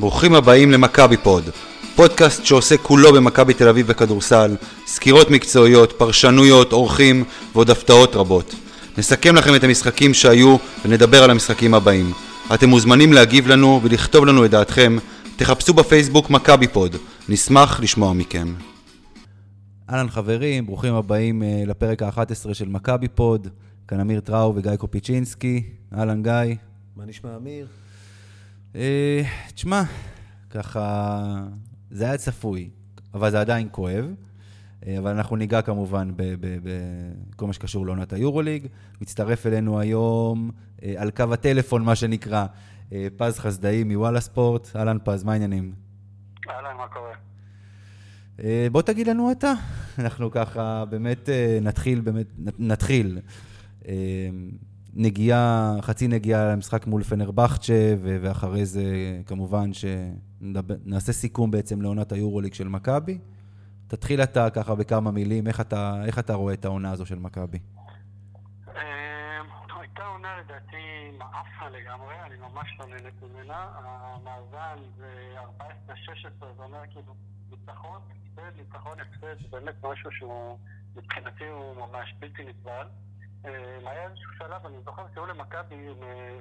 ברוכים הבאים למכבי פוד, פודקאסט שעוסק כולו במכבי תל אביב בכדורסל, סקירות מקצועיות, פרשנויות, אורחים ועוד הפתעות רבות. נסכם לכם את המשחקים שהיו ונדבר על המשחקים הבאים. אתם מוזמנים להגיב לנו ולכתוב לנו את דעתכם. תחפשו בפייסבוק מכבי פוד, נשמח לשמוע מכם. אהלן חברים, ברוכים הבאים אה, לפרק ה-11 של מכבי פוד. כאן אמיר טראו וגיא קופיצ'ינסקי. אהלן גיא. מה נשמע אמיר? אה, תשמע, ככה, זה היה צפוי, אבל זה עדיין כואב. אה, אבל אנחנו ניגע כמובן בכל מה שקשור לעונת היורוליג. מצטרף אלינו היום, אה, על קו הטלפון, מה שנקרא, פז חסדאי מוואלה ספורט. אהלן פז, מה העניינים? אהלן, מה קורה? בוא תגיד לנו אתה. אנחנו ככה באמת נתחיל, באמת, נתחיל. נגיעה, חצי נגיעה למשחק מול פנרבכצ'ה, ואחרי זה כמובן שנעשה סיכום בעצם לעונת היורוליג של מכבי. תתחיל אתה ככה בכמה מילים, איך אתה, איך אתה רואה את העונה הזו של מכבי? הייתה עונה לדעתי מעפה לגמרי, אני ממש לא נהנית ממנה. המאזן זה 14-16, זה אומר כאילו ניצחון, הפסד, ניצחון, הפסד, באמת משהו שהוא מבחינתי הוא ממש בלתי נסבל. היה איזשהו שלב, אני זוכר שהיו למכבי עם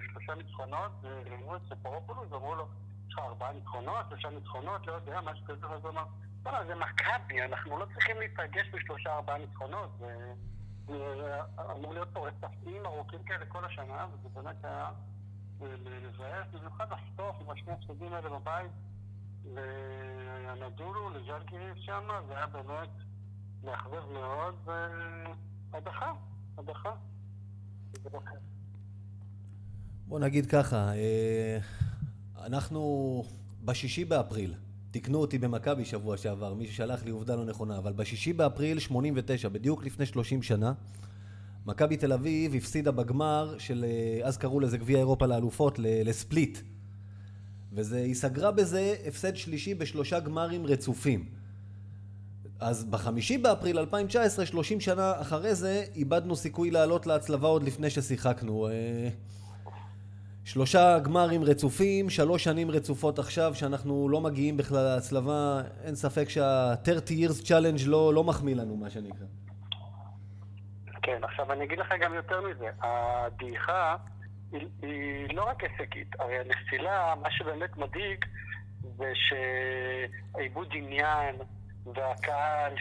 שלושה ניצחונות, ולימדו את ספורופולוס, ואמרו לו, יש לך ארבעה ניצחונות, שלושה ניצחונות, לא יודע, משהו כזה, אז הוא אמר, לא, זה מכבי, אנחנו לא צריכים להתרגש בשלושה ארבעה ניצחונות, אמור להיות פה רצפים ארוכים כאלה כל השנה, וזה באמת היה לבאס, במיוחד הסוף עם השני הפסדים האלה בבית, והנדולו לז'לגיריס שם, זה היה באמת מאכזב מאוד, והדחה, בוא נגיד ככה, אנחנו בשישי באפריל, תיקנו אותי במכבי שבוע שעבר, מי ששלח לי עובדה לא נכונה, אבל בשישי באפריל 89, בדיוק לפני 30 שנה, מכבי תל אביב הפסידה בגמר של, אז קראו לזה גביע אירופה לאלופות, לספליט. והיא סגרה בזה הפסד שלישי בשלושה גמרים רצופים. אז בחמישי באפריל 2019, 30 שנה אחרי זה, איבדנו סיכוי לעלות להצלבה עוד לפני ששיחקנו. שלושה גמרים רצופים, שלוש שנים רצופות עכשיו שאנחנו לא מגיעים בכלל להצלבה, אין ספק שה-30 years challenge לא, לא מחמיא לנו, מה שנקרא. כן, עכשיו אני אגיד לך גם יותר מזה, הדעיכה היא, היא לא רק הישגית, הרי הנפילה, מה שבאמת מדאיג זה שעיבוד עניין והקהל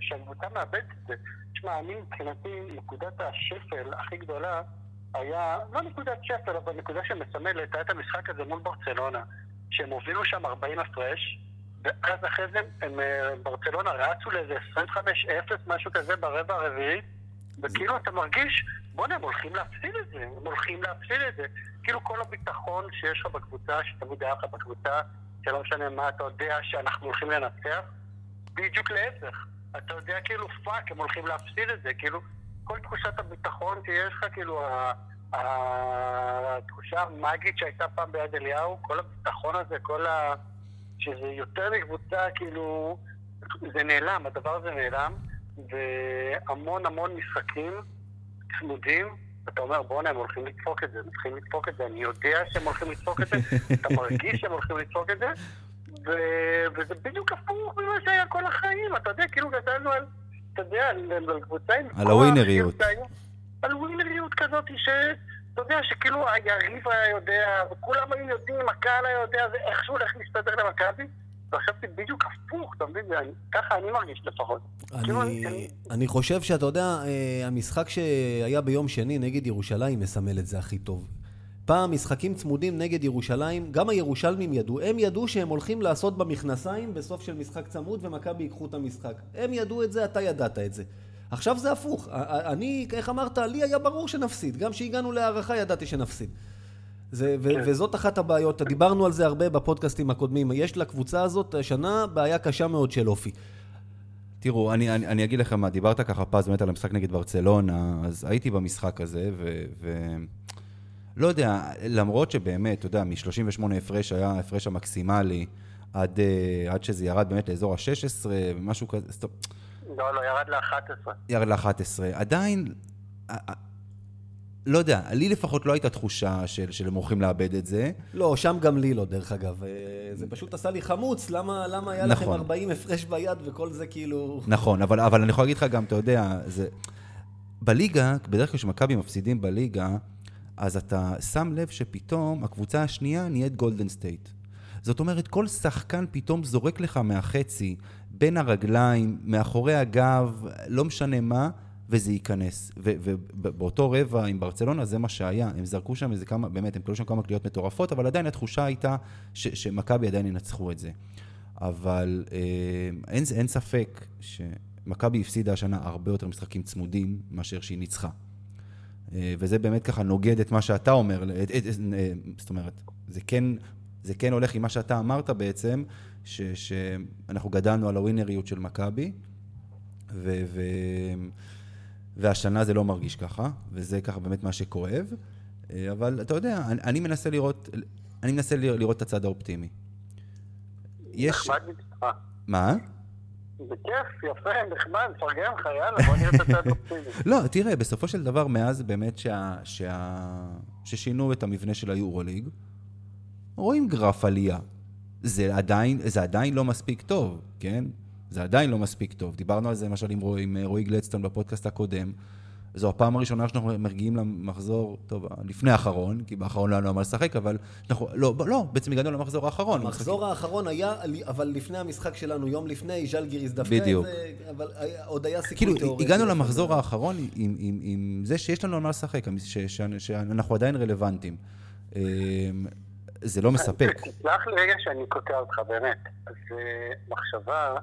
שהקבוצה מאבדת את זה. תשמע, אני מבחינתי, נקודת השפל הכי גדולה היה, לא נקודת שפל, אבל נקודה שמסמלת, היה את המשחק הזה מול ברצלונה, שהם הובילו שם 40 הפרש, ואז אחרי זה הם, ברצלונה רצו לאיזה 25-0, משהו כזה ברבע הרביעי, וכאילו אתה מרגיש, בוא'נה, הם הולכים להפסיד את זה, הם הולכים להפסיד את זה. כאילו כל הביטחון שיש לך בקבוצה, שתמיד היה לך בקבוצה, שלא משנה מה, אתה יודע שאנחנו הולכים לנצח, בדיוק להפך. אתה יודע כאילו, fuck, הם הולכים להפסיד את זה, כאילו... כל תחושת הביטחון שיש לך, כאילו, התחושה המאגית שהייתה פעם ביד אליהו, כל הביטחון הזה, כל ה... שזה יותר מקבוצה, כאילו, זה נעלם, הדבר הזה נעלם, והמון המון משחקים צמודים, אתה אומר, בואנה, הם הולכים לדפוק את זה, הם הולכים לדפוק את זה, אני יודע שהם הולכים לדפוק את זה, אתה מרגיש שהם הולכים לדפוק את זה, ו... וזה בדיוק הפוך ממה שהיה כל החיים, אתה יודע, כאילו גדלנו על... אתה יודע, על קבוצה עם על הווינריות. על ווינריות כזאת שאתה יודע, שכאילו היריב היה יודע, וכולם היו יודעים, הקהל היה יודע, זה איכשהו הולך להסתדר למכבי, זה בדיוק הפוך, אתה מבין? ככה אני מרגיש לפחות. אני חושב שאתה יודע, המשחק שהיה ביום שני נגד ירושלים מסמל את זה הכי טוב. פעם משחקים צמודים נגד ירושלים, גם הירושלמים ידעו, הם ידעו שהם הולכים לעשות במכנסיים בסוף של משחק צמוד ומכבי ייקחו את המשחק. הם ידעו את זה, אתה ידעת את זה. עכשיו זה הפוך. אני, איך אמרת, לי היה ברור שנפסיד. גם כשהגענו להערכה ידעתי שנפסיד. זה, ו- כן. וזאת אחת הבעיות, דיברנו על זה הרבה בפודקאסטים הקודמים. יש לקבוצה הזאת השנה בעיה קשה מאוד של אופי. תראו, אני, אני, אני אגיד לכם מה, דיברת ככה פז באמת על המשחק נגד ברצלונה, אז הייתי במשחק הזה, ו... ו... לא יודע, למרות שבאמת, אתה יודע, מ-38 הפרש היה ההפרש המקסימלי, עד, עד שזה ירד באמת לאזור ה-16 ומשהו כזה, סטופ. לא, לא, ירד ל-11. ירד ל-11. עדיין, לא יודע, לי לפחות לא הייתה תחושה של, של הם הולכים לאבד את זה. לא, שם גם לי לא, דרך אגב. אה, זה פשוט עשה לי חמוץ, למה, למה היה לכם נכון. 40 הפרש ביד וכל זה כאילו... נכון, אבל, אבל אני יכול להגיד לך גם, אתה יודע, זה... בליגה, בדרך כלל כשמכבי מפסידים בליגה, אז אתה שם לב שפתאום הקבוצה השנייה נהיית גולדן סטייט. זאת אומרת, כל שחקן פתאום זורק לך מהחצי, בין הרגליים, מאחורי הגב, לא משנה מה, וזה ייכנס. ובאותו רבע עם ברצלונה זה מה שהיה. הם זרקו שם איזה כמה, באמת, הם קלו שם כמה קליעות מטורפות, אבל עדיין התחושה הייתה שמכבי עדיין ינצחו את זה. אבל אה, אין, אין ספק שמכבי הפסידה השנה הרבה יותר משחקים צמודים מאשר שהיא ניצחה. אה, וזה באמת ככה נוגד את מה שאתה אומר, את, את, אה, זאת אומרת, זה כן, זה כן הולך עם מה שאתה אמרת בעצם, ש, שאנחנו גדלנו על הווינריות של מכבי, ו, ו, והשנה זה לא מרגיש ככה, וזה ככה באמת מה שכואב, אה, אבל אתה יודע, אני, אני מנסה לראות, אני מנסה לראות את הצד האופטימי. יש... נחמד מצדך. מה? זה כיף, יפה, נחמד, מפרגן לך, יאללה, בוא נראה את הצד אופטימי. לא, תראה, בסופו של דבר, מאז באמת שה, שה, ששינו את המבנה של היורוליג, רואים גרף עלייה. זה עדיין, זה עדיין לא מספיק טוב, כן? זה עדיין לא מספיק טוב. דיברנו על זה למשל עם, רועי- עם רועי גלדסטון בפודקאסט הקודם. זו הפעם הראשונה שאנחנו מגיעים למחזור, טוב, לפני האחרון, כי באחרון לא היה לנו מה לשחק, אבל אנחנו, לא, לא, בעצם הגענו למחזור האחרון. המחזור האחרון היה, אבל לפני המשחק שלנו, יום לפני, ז'לגיריס דווקא בדיוק. זה, אבל היה- עוד היה סיכוי כאילו, תיאורטי. הגענו למחזור האחרון עם, עם, עם זה שיש לנו על מה לשחק, ש, ש, שאנחנו עדיין רלוונטיים. אמ, זה לא מספק. תסלח לי רגע שאני קוטע אותך, באמת. זו מחשבה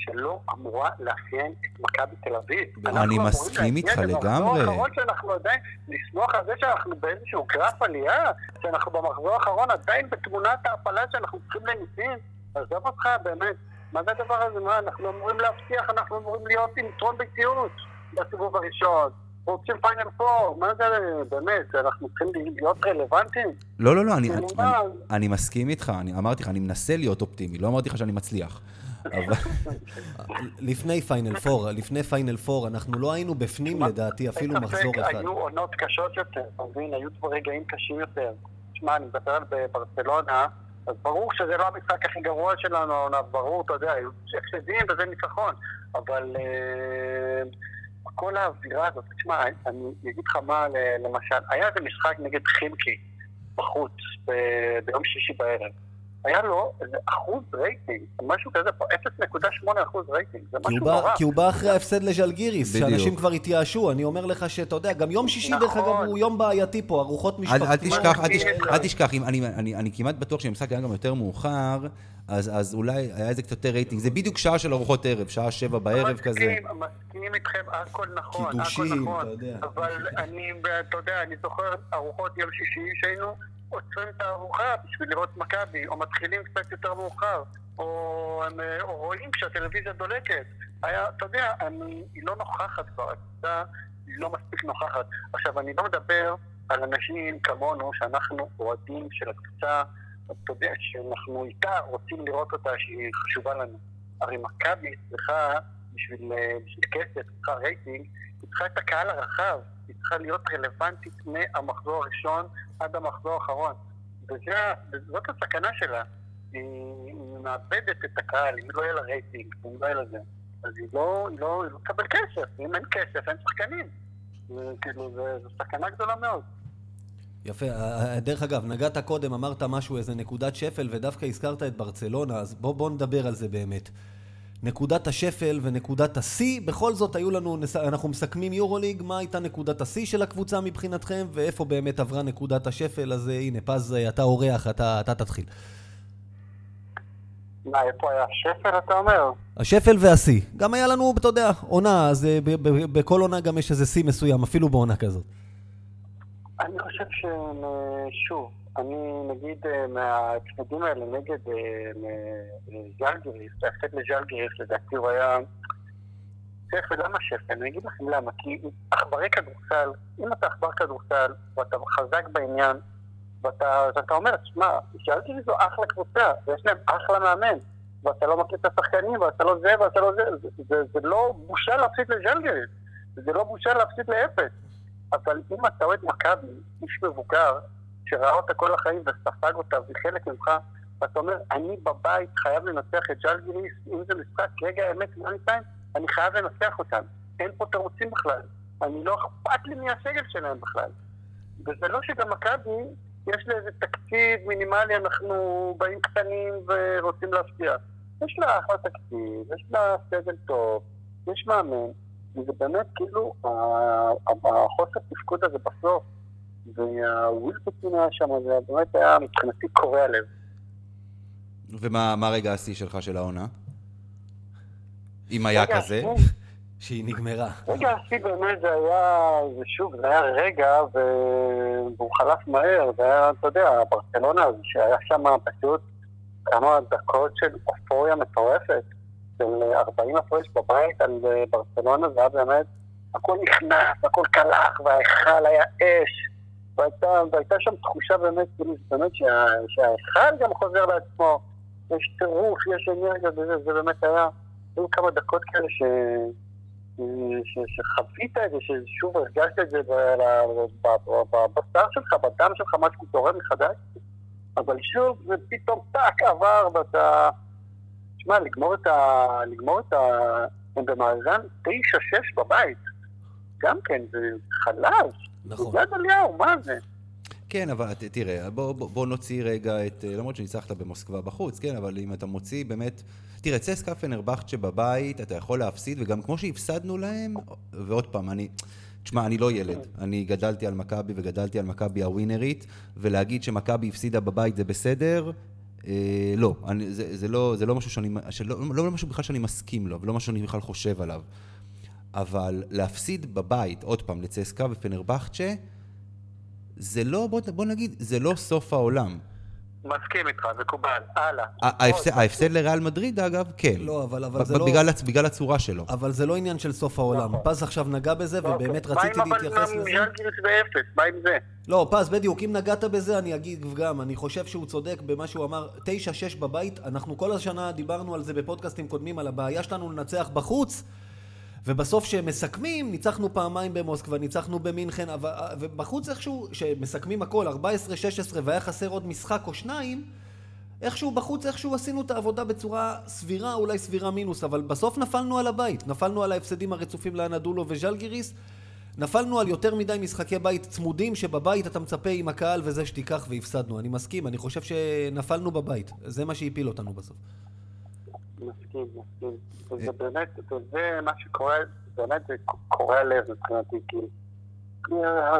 שלא אמורה לאפיין את מכבי תל אביב. אנחנו אני אמורים מסכים איתך להגיע לגמרי. למחזור האחרון שאנחנו עדיין, לשמוח על זה שאנחנו באיזשהו גרף עלייה, שאנחנו במחזור האחרון עדיין בתמונת ההפלה שאנחנו צריכים לניסים. עזוב אותך, באמת. מה זה הדבר הזה? מה, אנחנו אמורים להבטיח, אנחנו אמורים להיות עם יתרון ביתיות בסיבוב הראשון. רוצים פיינל פור, מה זה, באמת, אנחנו צריכים להיות רלוונטיים? לא, לא, לא, אני, אני, מה? אני, אני מסכים איתך, אני אמרתי לך, אני מנסה להיות אופטימי, לא אמרתי לך שאני מצליח. לפני פיינל פור, לפני פיינל פור, אנחנו לא היינו בפנים לדעתי אפילו מחזור אחד. היו עונות קשות יותר, אתה מבין? היו רגעים קשים יותר. תשמע, אני מדבר על ברצלונה, אז ברור שזה לא המשחק הכי גרוע שלנו העונה, ברור, אתה יודע, היו הפסדים וזה ניצחון. אבל אה, כל האווירה הזאת, תשמע, אני אגיד לך מה, למשל, היה איזה משחק נגד חימקי בחוץ ביום שישי בערב. היה לו איזה אחוז רייטינג, משהו כזה פה, 0.8 אחוז רייטינג, זה כי משהו בא- נורא. כי הוא בא אחרי ההפסד לז'לגיריס. שאנשים כבר התייאשו, אני אומר לך שאתה יודע, גם יום שישי דרך נכון. אגב הוא יום בעייתי פה, ארוחות משפחתיות. אל תשכח, אל, מסכים. תשכח, אני, אני, אני כמעט בטוח שאם המשחק היה גם יותר מאוחר, אז, אז אולי היה איזה קצת יותר רייטינג. זה בדיוק שעה של ארוחות ערב, שעה שבע בערב כזה. מסכים, מסכים איתכם, הכל נכון, הכל קידושים, נכון. אתה יודע. אבל אני, אתה יודע, אני זוכר ארוחות יום שישי שהיינו עוצרים את הארוחה בשביל לראות מכבי, או מתחילים קצת יותר מאוחר, או, הם, אה, או רואים כשהטלוויזיה דולקת. היה, אתה יודע, אני, היא לא נוכחת כבר, הקבוצה היא לא מספיק נוכחת. עכשיו, אני לא מדבר על אנשים כמונו, שאנחנו אוהדים של הקבוצה, אתה יודע, שאנחנו איתה רוצים לראות אותה, שהיא חשובה לנו. הרי מכבי צריכה, בשביל, אה, בשביל כסף, צריכה רייטינג, היא צריכה את הקהל הרחב, היא צריכה להיות רלוונטית מהמחזור הראשון עד המחזור האחרון. וזאת הסכנה שלה. היא, מאבדת את הקהל, אם לא יהיה לה רייטינג, אם לא יהיה לה זה. אז היא לא, לא, היא לא תקבל כסף, אם אין כסף אין שחקנים. כאילו, זו סכנה גדולה מאוד. יפה, אה, אה, דרך אגב, נגעת קודם, אמרת משהו, איזה נקודת שפל, ודווקא הזכרת את ברצלונה, אז בוא, בוא נדבר על זה באמת. נקודת השפל ונקודת השיא, בכל זאת היו לנו, אנחנו מסכמים יורוליג, מה הייתה נקודת השיא של הקבוצה מבחינתכם, ואיפה באמת עברה נקודת השפל, אז אה, הנה, פז, אה, אתה אורח, אתה, אתה תתחיל. מה, איפה היה שפל, אתה אומר? השפל והשיא. גם היה לנו, אתה יודע, עונה, אז אה, ב- ב- בכל עונה גם יש איזה שיא מסוים, אפילו בעונה כזאת. אני חושב ששוב, אני נגיד אה, מהצמדים האלה נגד אה, מ- ז'לגיריס, ההפסד לז'לגיריס לדעתי הוא היה שפל, למה שפל? אני אגיד לכם למה, כי עכברי כדורסל, אם אתה עכבר כדורסל ואתה חזק בעניין ואתה אומר, שמע, ז'לגיריס זו אחלה קבוצה ויש להם אחלה מאמן ואתה לא מכיר את השחקנים ואתה לא זה ואתה לא זה, זה, זה, זה לא בושה להפסיד לז'לגיריס, זה לא בושה להפסיד לאפס. אבל אם אתה אוהד מכבי, איש מבוגר, שראה אותה כל החיים וספג אותה, והיא חלק ממך, ואתה אומר, אני בבית חייב לנצח את ג'לגיריס, אם זה משחק רגע האמת מאני טיים, אני חייב לנצח אותם. אין פה תירוצים בכלל. אני לא אכפת לי מהסגל שלהם בכלל. וזה לא שגם מכבי, יש לה איזה תקציב מינימלי, אנחנו באים קטנים ורוצים להפתיע. יש לה אחלה תקציב, יש לה סגל טוב, יש מאמן, וזה באמת כאילו, החוסר תפקוד הזה בסוף, והווילפטין היה שם, זה באמת היה מבחינתי קורע לב. ומה רגע השיא שלך של העונה? אם היה כזה? שהיא נגמרה. רגע השיא באמת זה היה, זה שוב, זה היה רגע והוא חלף מהר, זה היה, אתה יודע, ברצלונה, שהיה שם פשוט כמה דקות של אופוריה מטורפת, של 40 הפרש בבית על ברצלונה, זה היה באמת, הכל נכנס, הכל קלח, וההיכל היה אש. והייתה, שם תחושה באמת, כאילו, באמת שההיכל גם חוזר לעצמו, יש טירוף, יש אנרגיה, וזה, זה באמת היה, היו כמה דקות כאלה ש... ש... שחווית את זה, ששוב הרגשת את זה בבשר שלך, בדם שלך, משהו תורם מחדש, אבל שוב זה פתאום טאק עבר ואתה... תשמע, לגמור את ה... לגמור את ה... הם במאזן 9-6 בבית. גם כן, זה חלש. נכון. זה אליהו, מה זה? כן, אבל תראה, בוא, בוא, בוא נוציא רגע את, למרות שניצחת במוסקבה בחוץ, כן, אבל אם אתה מוציא באמת, תראה, צסקה פנרבכצ'ה בבית, אתה יכול להפסיד, וגם כמו שהפסדנו להם, ועוד פעם, אני, תשמע, אני לא ילד, אני גדלתי על מכבי וגדלתי על מכבי הווינרית, ולהגיד שמכבי הפסידה בבית זה בסדר, אה, לא, אני, זה, זה, לא, זה לא משהו שאני, שלא, לא משהו בכלל שאני מסכים לו, ולא משהו שאני בכלל חושב עליו. אבל להפסיד בבית, עוד פעם, לצסקה ופנרבכצ'ה, זה לא, בוא, בוא נגיד, זה לא סוף העולם. מסכים איתך, מקובל, הלאה. ההפסד לריאל מדריד, אגב, כן. לא, אבל, אבל זה לא... בגלל הצורה שלו. אבל זה לא עניין של סוף העולם. נכון. פז עכשיו נגע בזה, אוקיי. ובאמת רציתי להתייחס לזה. מה עם אבל ז'לגיריס באפס? מה עם זה? לא, פז, בדיוק, אם נגעת בזה, אני אגיד גם, אני חושב שהוא צודק במה שהוא אמר, 9-6 בבית, אנחנו כל השנה דיברנו על זה בפודקאסטים קודמים, על הבעיה שלנו לנצח בחוץ. ובסוף כשהם מסכמים, ניצחנו פעמיים במוסקבה, ניצחנו במינכן, ובחוץ איכשהו, כשמסכמים הכל, 14-16 והיה חסר עוד משחק או שניים, איכשהו בחוץ, איכשהו עשינו את העבודה בצורה סבירה, אולי סבירה מינוס, אבל בסוף נפלנו על הבית, נפלנו על ההפסדים הרצופים לאנדולו וז'לגיריס, נפלנו על יותר מדי משחקי בית צמודים, שבבית אתה מצפה עם הקהל וזה שתיקח והפסדנו. אני מסכים, אני חושב שנפלנו בבית, זה מה שהפיל אותנו בסוף. מסכים, מסכים. זה באמת, זה מה שקורה, באמת זה קורע לב מבחינתי, כאילו.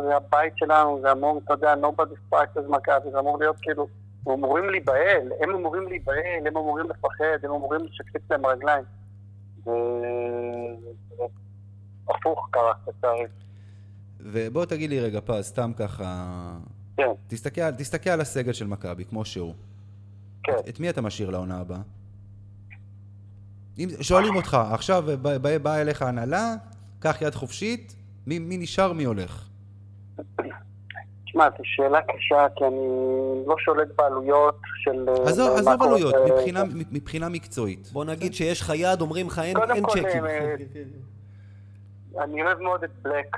זה הבית שלנו, זה אמור, אתה יודע, nobody as מכבי, זה אמור להיות כאילו, הם אמורים להיבהל, הם אמורים להיבהל, הם אמורים לפחד, הם אמורים לשקף להם רגליים. הפוך קרה, לצערי. ובוא תגיד לי רגע, פז, סתם ככה... כן. תסתכל, תסתכל על הסגל של מכבי, כמו שהוא. כן. את, את מי אתה משאיר לעונה הבאה? אם שואלים אותך, עכשיו באה בא אליך הנהלה, קח יד חופשית, מי, מי נשאר, מי הולך? תשמע, זו שאלה קשה, כי אני לא שולט בעלויות של... אה, עזוב, עזוב עלויות, מבחינה, מבחינה מקצועית. בוא נגיד שיש לך יד, אומרים לך אין, אין צ'קים. אה, אני אוהב מאוד את בלק.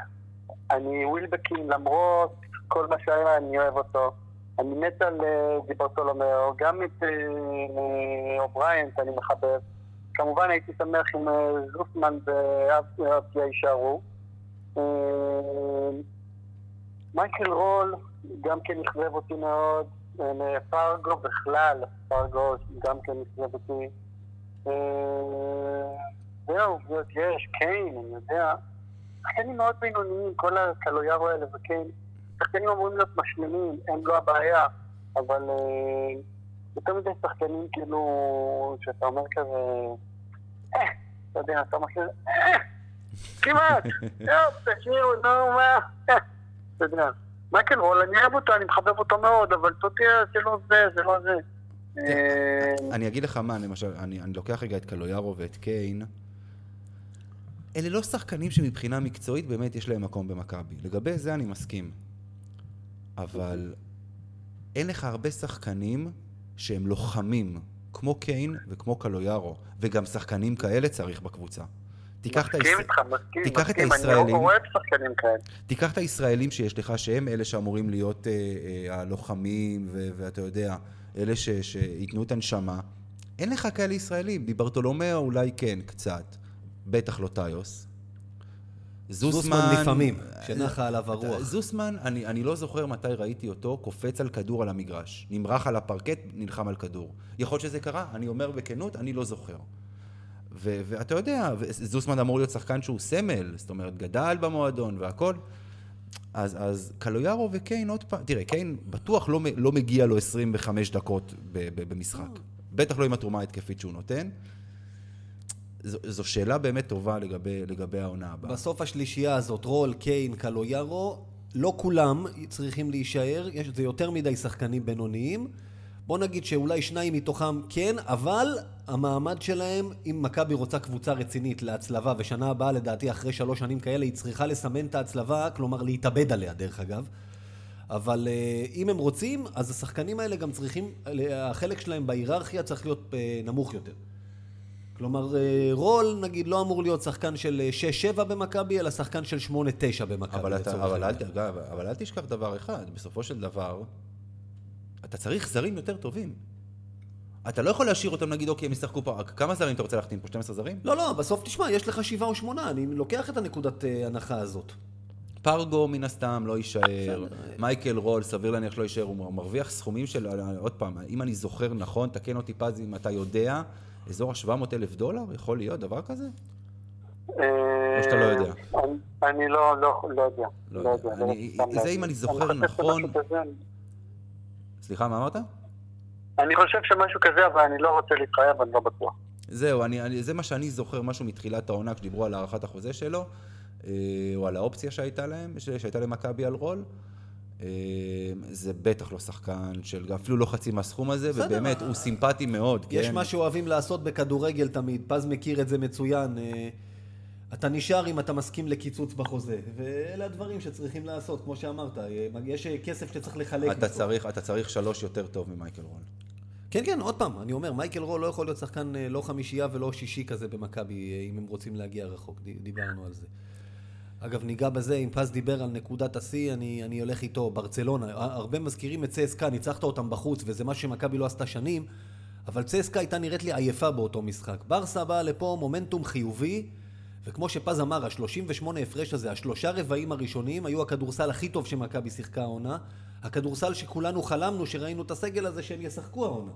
אני ווילבקין, למרות כל מה שהיה, אני אוהב אותו. אני מת על אה, דיברטולומיאו, גם את אובריינט אני מחבב. כמובן הייתי שמח אם אה, זוסמן ואבדיה יישארו. אה, מייקל רול גם כן אכזב אותי מאוד. אה, פרגו בכלל, פרגו גם כן אכזב אותי. זהו, יש, קיין, אני יודע. שחקנים מאוד בינוניים, כל הקלויארו האלה וקיין. שחקנים אמורים להיות משלימים, הם לא הבעיה, אבל יותר מדי שחקנים כאילו, שאתה אומר כזה, אה, אתה יודע, אתה מכיר, אה, כמעט, טוב, תשאירו, נו, מה, אה, אתה יודע. מייקל רול, אני אוהב אותו, אני מחבב אותו מאוד, אבל יודע, זה לא זה, זה לא זה. אני אגיד לך מה, למשל, אני לוקח רגע את קלויארו ואת קיין. אלה לא שחקנים שמבחינה מקצועית באמת יש להם מקום במכבי. לגבי זה אני מסכים. אבל אין לך הרבה שחקנים שהם לוחמים, כמו קיין וכמו קלויארו, וגם שחקנים כאלה צריך בקבוצה. תיקח את היש- איתך, מסכים, תיקח את מסכים, הישראלים. אני אוהב שחקנים כאלה. תיקח את הישראלים שיש לך, שהם אלה שאמורים להיות אה, אה, הלוחמים, ו- ואתה יודע, אלה ש- שייתנו את הנשמה. אין לך כאלה ישראלים. דיברטולומיאו אולי כן, קצת. בטח לא טיוס. זוסמן לפעמים, שנחה עליו אתה- הרוח. זוסמן, אני, אני לא זוכר מתי ראיתי אותו קופץ על כדור על המגרש. נמרח על הפרקט, נלחם על כדור. יכול להיות שזה קרה, אני אומר בכנות, אני לא זוכר. ו- ואתה יודע, זוסמן אמור להיות שחקן שהוא סמל, זאת אומרת, גדל במועדון והכל. אז, אז קלויארו וקיין עוד פעם, תראה, קיין בטוח לא, לא מגיע לו 25 דקות ב- ב- במשחק. בטח לא עם התרומה ההתקפית שהוא נותן. זו, זו שאלה באמת טובה לגבי, לגבי העונה הבאה. בסוף השלישייה הזאת, רול, קיין, קלויארו, לא כולם צריכים להישאר, יש, זה יותר מדי שחקנים בינוניים. בוא נגיד שאולי שניים מתוכם כן, אבל המעמד שלהם, אם מכבי רוצה קבוצה רצינית להצלבה, ושנה הבאה לדעתי אחרי שלוש שנים כאלה היא צריכה לסמן את ההצלבה, כלומר להתאבד עליה דרך אגב. אבל אה, אם הם רוצים, אז השחקנים האלה גם צריכים, החלק שלהם בהיררכיה צריך להיות אה, נמוך יותר. כלומר, אה, רול, נגיד, לא אמור להיות שחקן של אה, 6-7 במכבי, אלא שחקן של 8-9 במכבי. אבל, אתה, אבל, אל, אגב, אבל אל תשכח דבר אחד, בסופו של דבר, אתה צריך זרים יותר טובים. אתה לא יכול להשאיר אותם, נגיד, אוקיי, הם ישחקו פה, כמה זרים אתה רוצה להחתים פה? 12 זרים? לא, לא, בסוף תשמע, יש לך שבעה או שמונה, אני לוקח את הנקודת אה, הנחה הזאת. פרגו מן הסתם לא יישאר. מייקל רול, סביר להניח שלא יישאר, הוא מרוויח סכומים של, עוד פעם, אם אני זוכר נכון, תקן אותי פז אם אתה יודע, אזור ה-700 אלף דולר, יכול להיות דבר כזה? או שאתה לא יודע? אני, לא, לא, לא יודע. לא לא יודע. זה. אם אני זוכר נכון. סליחה, מה אמרת? אני חושב שמשהו כזה, אבל אני לא רוצה להתחייב, אני לא בטוח. זהו, אני, אני, זה מה שאני זוכר, משהו מתחילת העונה, כשדיברו על הארכת החוזה שלו, אה, או על האופציה שהייתה להם, שהייתה למכבי על רול. אה, זה בטח לא שחקן של, אפילו לא חצי מהסכום הזה, ובאמת, הוא סימפטי מאוד, יש כן? מה שאוהבים לעשות בכדורגל תמיד, פז מכיר את זה מצוין. אה, אתה נשאר אם אתה מסכים לקיצוץ בחוזה, ואלה הדברים שצריכים לעשות, כמו שאמרת, אה, יש אה, כסף שצריך לחלק. אתה. צריך, אתה צריך שלוש יותר טוב ממייקל רול. כן, כן, עוד פעם, אני אומר, מייקל רול לא יכול להיות שחקן לא חמישייה ולא שישי כזה במכבי, אם הם רוצים להגיע רחוק, דיברנו על זה. אגב, ניגע בזה, אם פז דיבר על נקודת השיא, אני, אני הולך איתו, ברצלונה. הרבה מזכירים את צסקה, ניצחת אותם בחוץ, וזה מה שמכבי לא עשתה שנים, אבל צסקה הייתה נראית לי עייפה באותו משחק. ברסה באה לפה, מומנטום חיובי, וכמו שפז אמר, ה-38 הפרש הזה, השלושה רבעים הראשונים, היו הכדורסל הכי טוב שמכבי שיחקה העונה. הכדורסל שכולנו חלמנו, שראינו את הסגל הזה, שהם ישחקו העונה.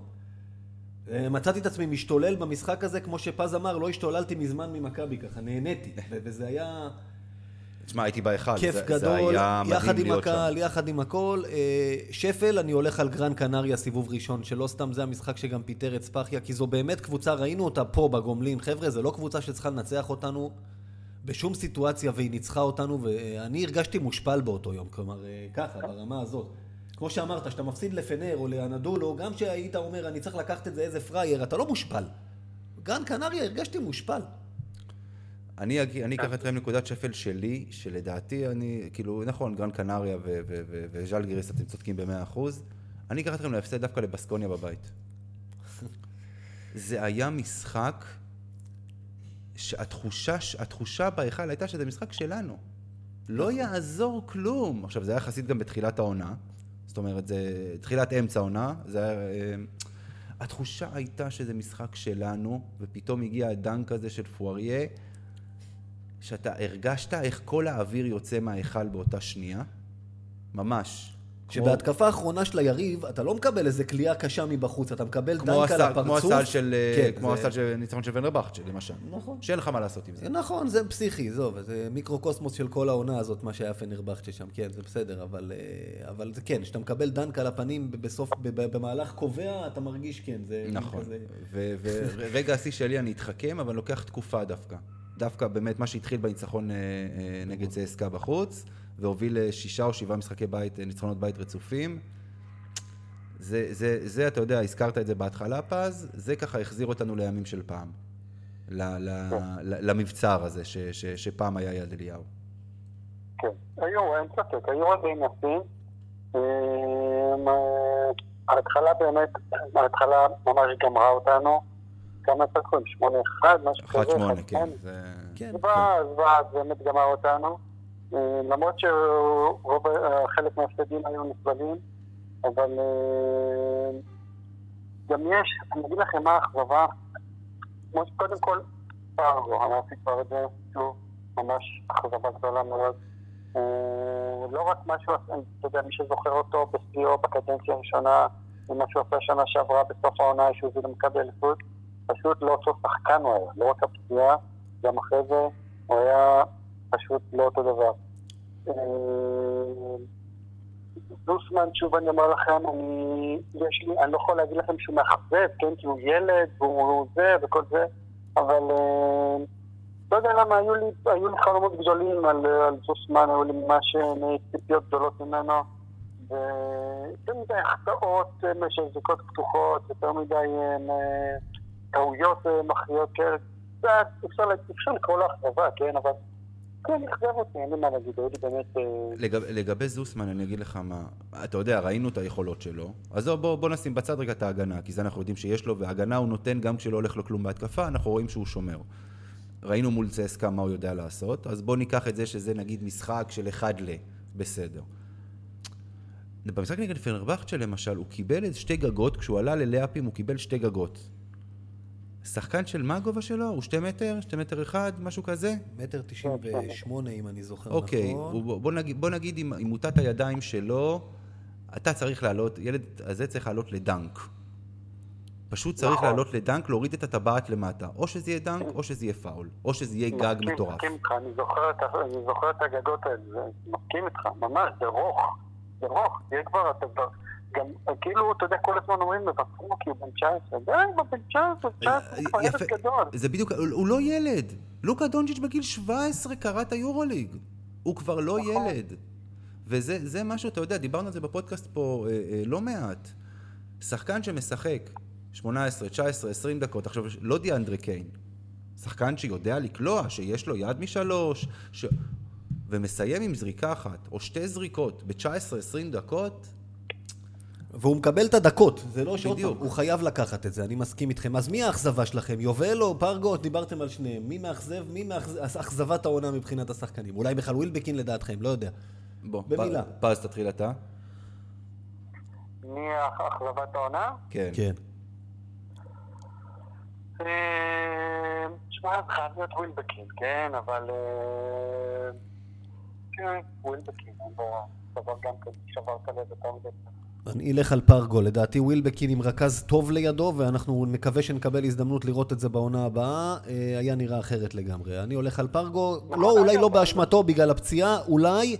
אה, מצאתי את עצמי משתולל במשחק הזה, כמו שפז אמר, לא השתוללתי מזמן ממכבי ככה, נהניתי. וזה היה תשמע, הייתי בהיכל, כיף זה, גדול, זה היה יחד עם. הקהל, יחד עם הכל. אה, שפל, אני הולך על גרן קנריה סיבוב ראשון, שלא סתם זה המשחק שגם פיטר את ספחיה, כי זו באמת קבוצה, ראינו אותה פה בגומלין. חבר'ה, זו לא קבוצה שצריכה לנצח אותנו בשום סיטואציה, והיא ניצחה אותנו, ואני הרגשתי מושפל באותו יום, כלומר, אה, ככה, ברמה הזאת. כמו שאמרת, שאתה מפסיד לפנר או לאנדולו, גם שהיית אומר, אני צריך לקחת את זה איזה פראייר, אתה לא מושפל. גרן קנריה, הרגשתי מושפל. אני, אקח אתכם נקודת שפל שלי, שלדעתי אני, כאילו, נכון, גרן קנריה ו- ו- ו- וז'לגיריס, אתם צודקים במאה אחוז. אני אקח אתכם להפסד דווקא לבסקוניה בבית. זה היה משחק שהתחושה, התחושה בהיכל הייתה שזה משחק שלנו. לא יעזור כלום. עכשיו, זה היה יחסית גם בתחילת העונה. זאת אומרת, זה תחילת אמצע העונה. זה היה... אה, התחושה הייתה שזה משחק שלנו, ופתאום הגיע הדנק הזה של פואריה, שאתה הרגשת איך כל האוויר יוצא מההיכל באותה שנייה. ממש. כמו- שבהתקפה האחרונה של היריב, אתה לא מקבל איזה כליאה קשה מבחוץ, אתה מקבל דנק על הסל, כמו הפרצוף. הסל של, כן, כמו זה- הסל של ניצחון של ונרבכט, למשל. נכון. שאין לך מה לעשות עם זה. נכון, זה פסיכי, עזוב, זה מיקרוקוסמוס של כל העונה הזאת, מה שהיה פנרבכצ'ה שם, כן, זה בסדר, אבל, אה, אבל זה כן, כשאתה מקבל דנק על הפנים בסוף, ב- ב- במהלך קובע, אתה מרגיש כן, זה נכון. כזה... ורגע השיא שלי אני אתחכם, אבל לוקח תקופה דווקא. דווקא באמת מה שהתחיל בניצחון אה, אה, נגד צסקה בחוץ, והוביל לשישה או שבעה משחקי בית, אה, ניצחונות בית רצופים. זה, זה, זה, אתה יודע, הזכרת את זה בהתחלה, פז, זה ככה החזיר אותנו לימים של פעם. ל, ל, ל, למבצר הזה, ש, ש, שפעם היה יד אליהו. כן, היו, אין ספק, היו. אמ, אה, ההתחלה באמת, ההתחלה ממש גמרה אותנו. כמה סקרים? שמונה אחד, משהו כזה. אחת שמונה, אחד כן. זה... כן. זוועה, זוועה, זה באמת גמר אותנו. אה, למרות שרוב, אה, חלק מההפסדים היו נסבלים, אבל אה, גם יש, אני אגיד לכם מה האכזבה, כמו שקודם כל, פרגו, אמרתי כבר את זה, שוב, ממש אכזבה גדולה מאוד. לא רק משהו, אתה יודע, מי שזוכר אותו בשיאו בקדנציה הראשונה, ומה שהוא עשה שנה שעברה בסוף העונה שהוא הוביל למכבי אליפות, פשוט לא אותו שחקן הוא היה, לא רק הפציעה, גם אחרי זה הוא היה פשוט לא אותו דבר. אה, זוסמן, שוב אני אומר לכם, אני, יש לי, אני לא יכול להגיד לכם שהוא מאכזב, כן, כי הוא ילד, והוא זה וכל זה, אבל אה, לא יודע למה, היו לי, היו לי חלומות גדולים על, על זוסמן, היו לי ממש אה, ציפיות גדולות ממנו, ויותר מדי החטאות אה, של זריקות פתוחות, יותר מדי אה, טעויות אה, מכריעות כאלה, קצת, אפשר, לקרוא לו אכזבה, כן, אבל כן. אה, לגב, לגבי זוסמן, אני אגיד לך מה, אתה יודע, ראינו את היכולות שלו, אז בוא, בוא נשים בצד רגע את ההגנה, כי זה אנחנו יודעים שיש לו, והגנה הוא נותן גם כשלא הולך לו כלום בהתקפה, אנחנו רואים שהוא שומר. ראינו מול צסקה מה הוא יודע לעשות, אז בוא ניקח את זה שזה נגיד משחק של אחד ל... בסדר. במשחק נגד פנרבכצ'ה למשל, הוא קיבל שתי גגות, כשהוא עלה ללאפים הוא קיבל שתי גגות. שחקן של מה הגובה שלו? הוא שתי מטר? שתי מטר אחד? משהו כזה? מטר תשעים ושמונה, אם אני זוכר אוקיי, נכון. הוא- בוא נגיד, בוא נגיד עם, עם מוטת הידיים שלו, אתה צריך לעלות, ילד הזה צריך לעלות לדנק. פשוט צריך נכון. לעלות לדנק, להוריד את הטבעת למטה. או שזה יהיה דנק, או שזה יהיה פאול. או שזה יהיה גג מסכים- מטורף. מסכים איתך, אני זוכר אני זוכר את הגגות האלה, זה- מסכים איתך, ממש, זה רוך, זה רוך, תהיה כבר, אתה כבר, גם, כאילו, אתה יודע, כל הזמן אומרים, מבקרו כי הוא בן 19, די, הוא בן 19, 19, הוא כבר ילד. גדול. זה בדיוק, הוא לא ילד. לוקה דונג'יץ' בגיל 17 קרא את היורוליג. הוא כבר לא נכון. ילד. וזה זה משהו, אתה יודע, דיברנו על זה בפודקאסט פה אה, אה, לא מעט. שחקן שמשחק 18, 19, 20 דקות, עכשיו, לא דיאנדרה קיין. שחקן שיודע לקלוע, שיש לו יד משלוש, ש... ומסיים עם זריקה אחת, או שתי זריקות ב-19-20 דקות, והוא מקבל את הדקות, זה לא שעוד. פעם, הוא חייב לקחת את זה, אני מסכים איתכם. אז מי האכזבה שלכם? יובל או פרגו? דיברתם על שניהם. מי מאכזב? מי מאכז- אכזבת העונה מבחינת השחקנים? אולי בכלל ווילבקין לדעתכם, לא יודע. בוא, במילה. פז תתחיל אתה. מי אכזבת העונה? כן. כן. אה, תשמע, זה חייב להיות ווילבקין, כן, אבל... אה, כן, ווילבקין, אין ברירה. דבר גם כן, שברת לב יותר מדי. אני אלך על פרגו, לדעתי ווילבקין עם רכז טוב לידו, ואנחנו נקווה שנקבל הזדמנות לראות את זה בעונה הבאה, אה, היה נראה אחרת לגמרי. אני הולך על פרגו, לא, אולי לא באשמתו בגלל הפציעה, אולי,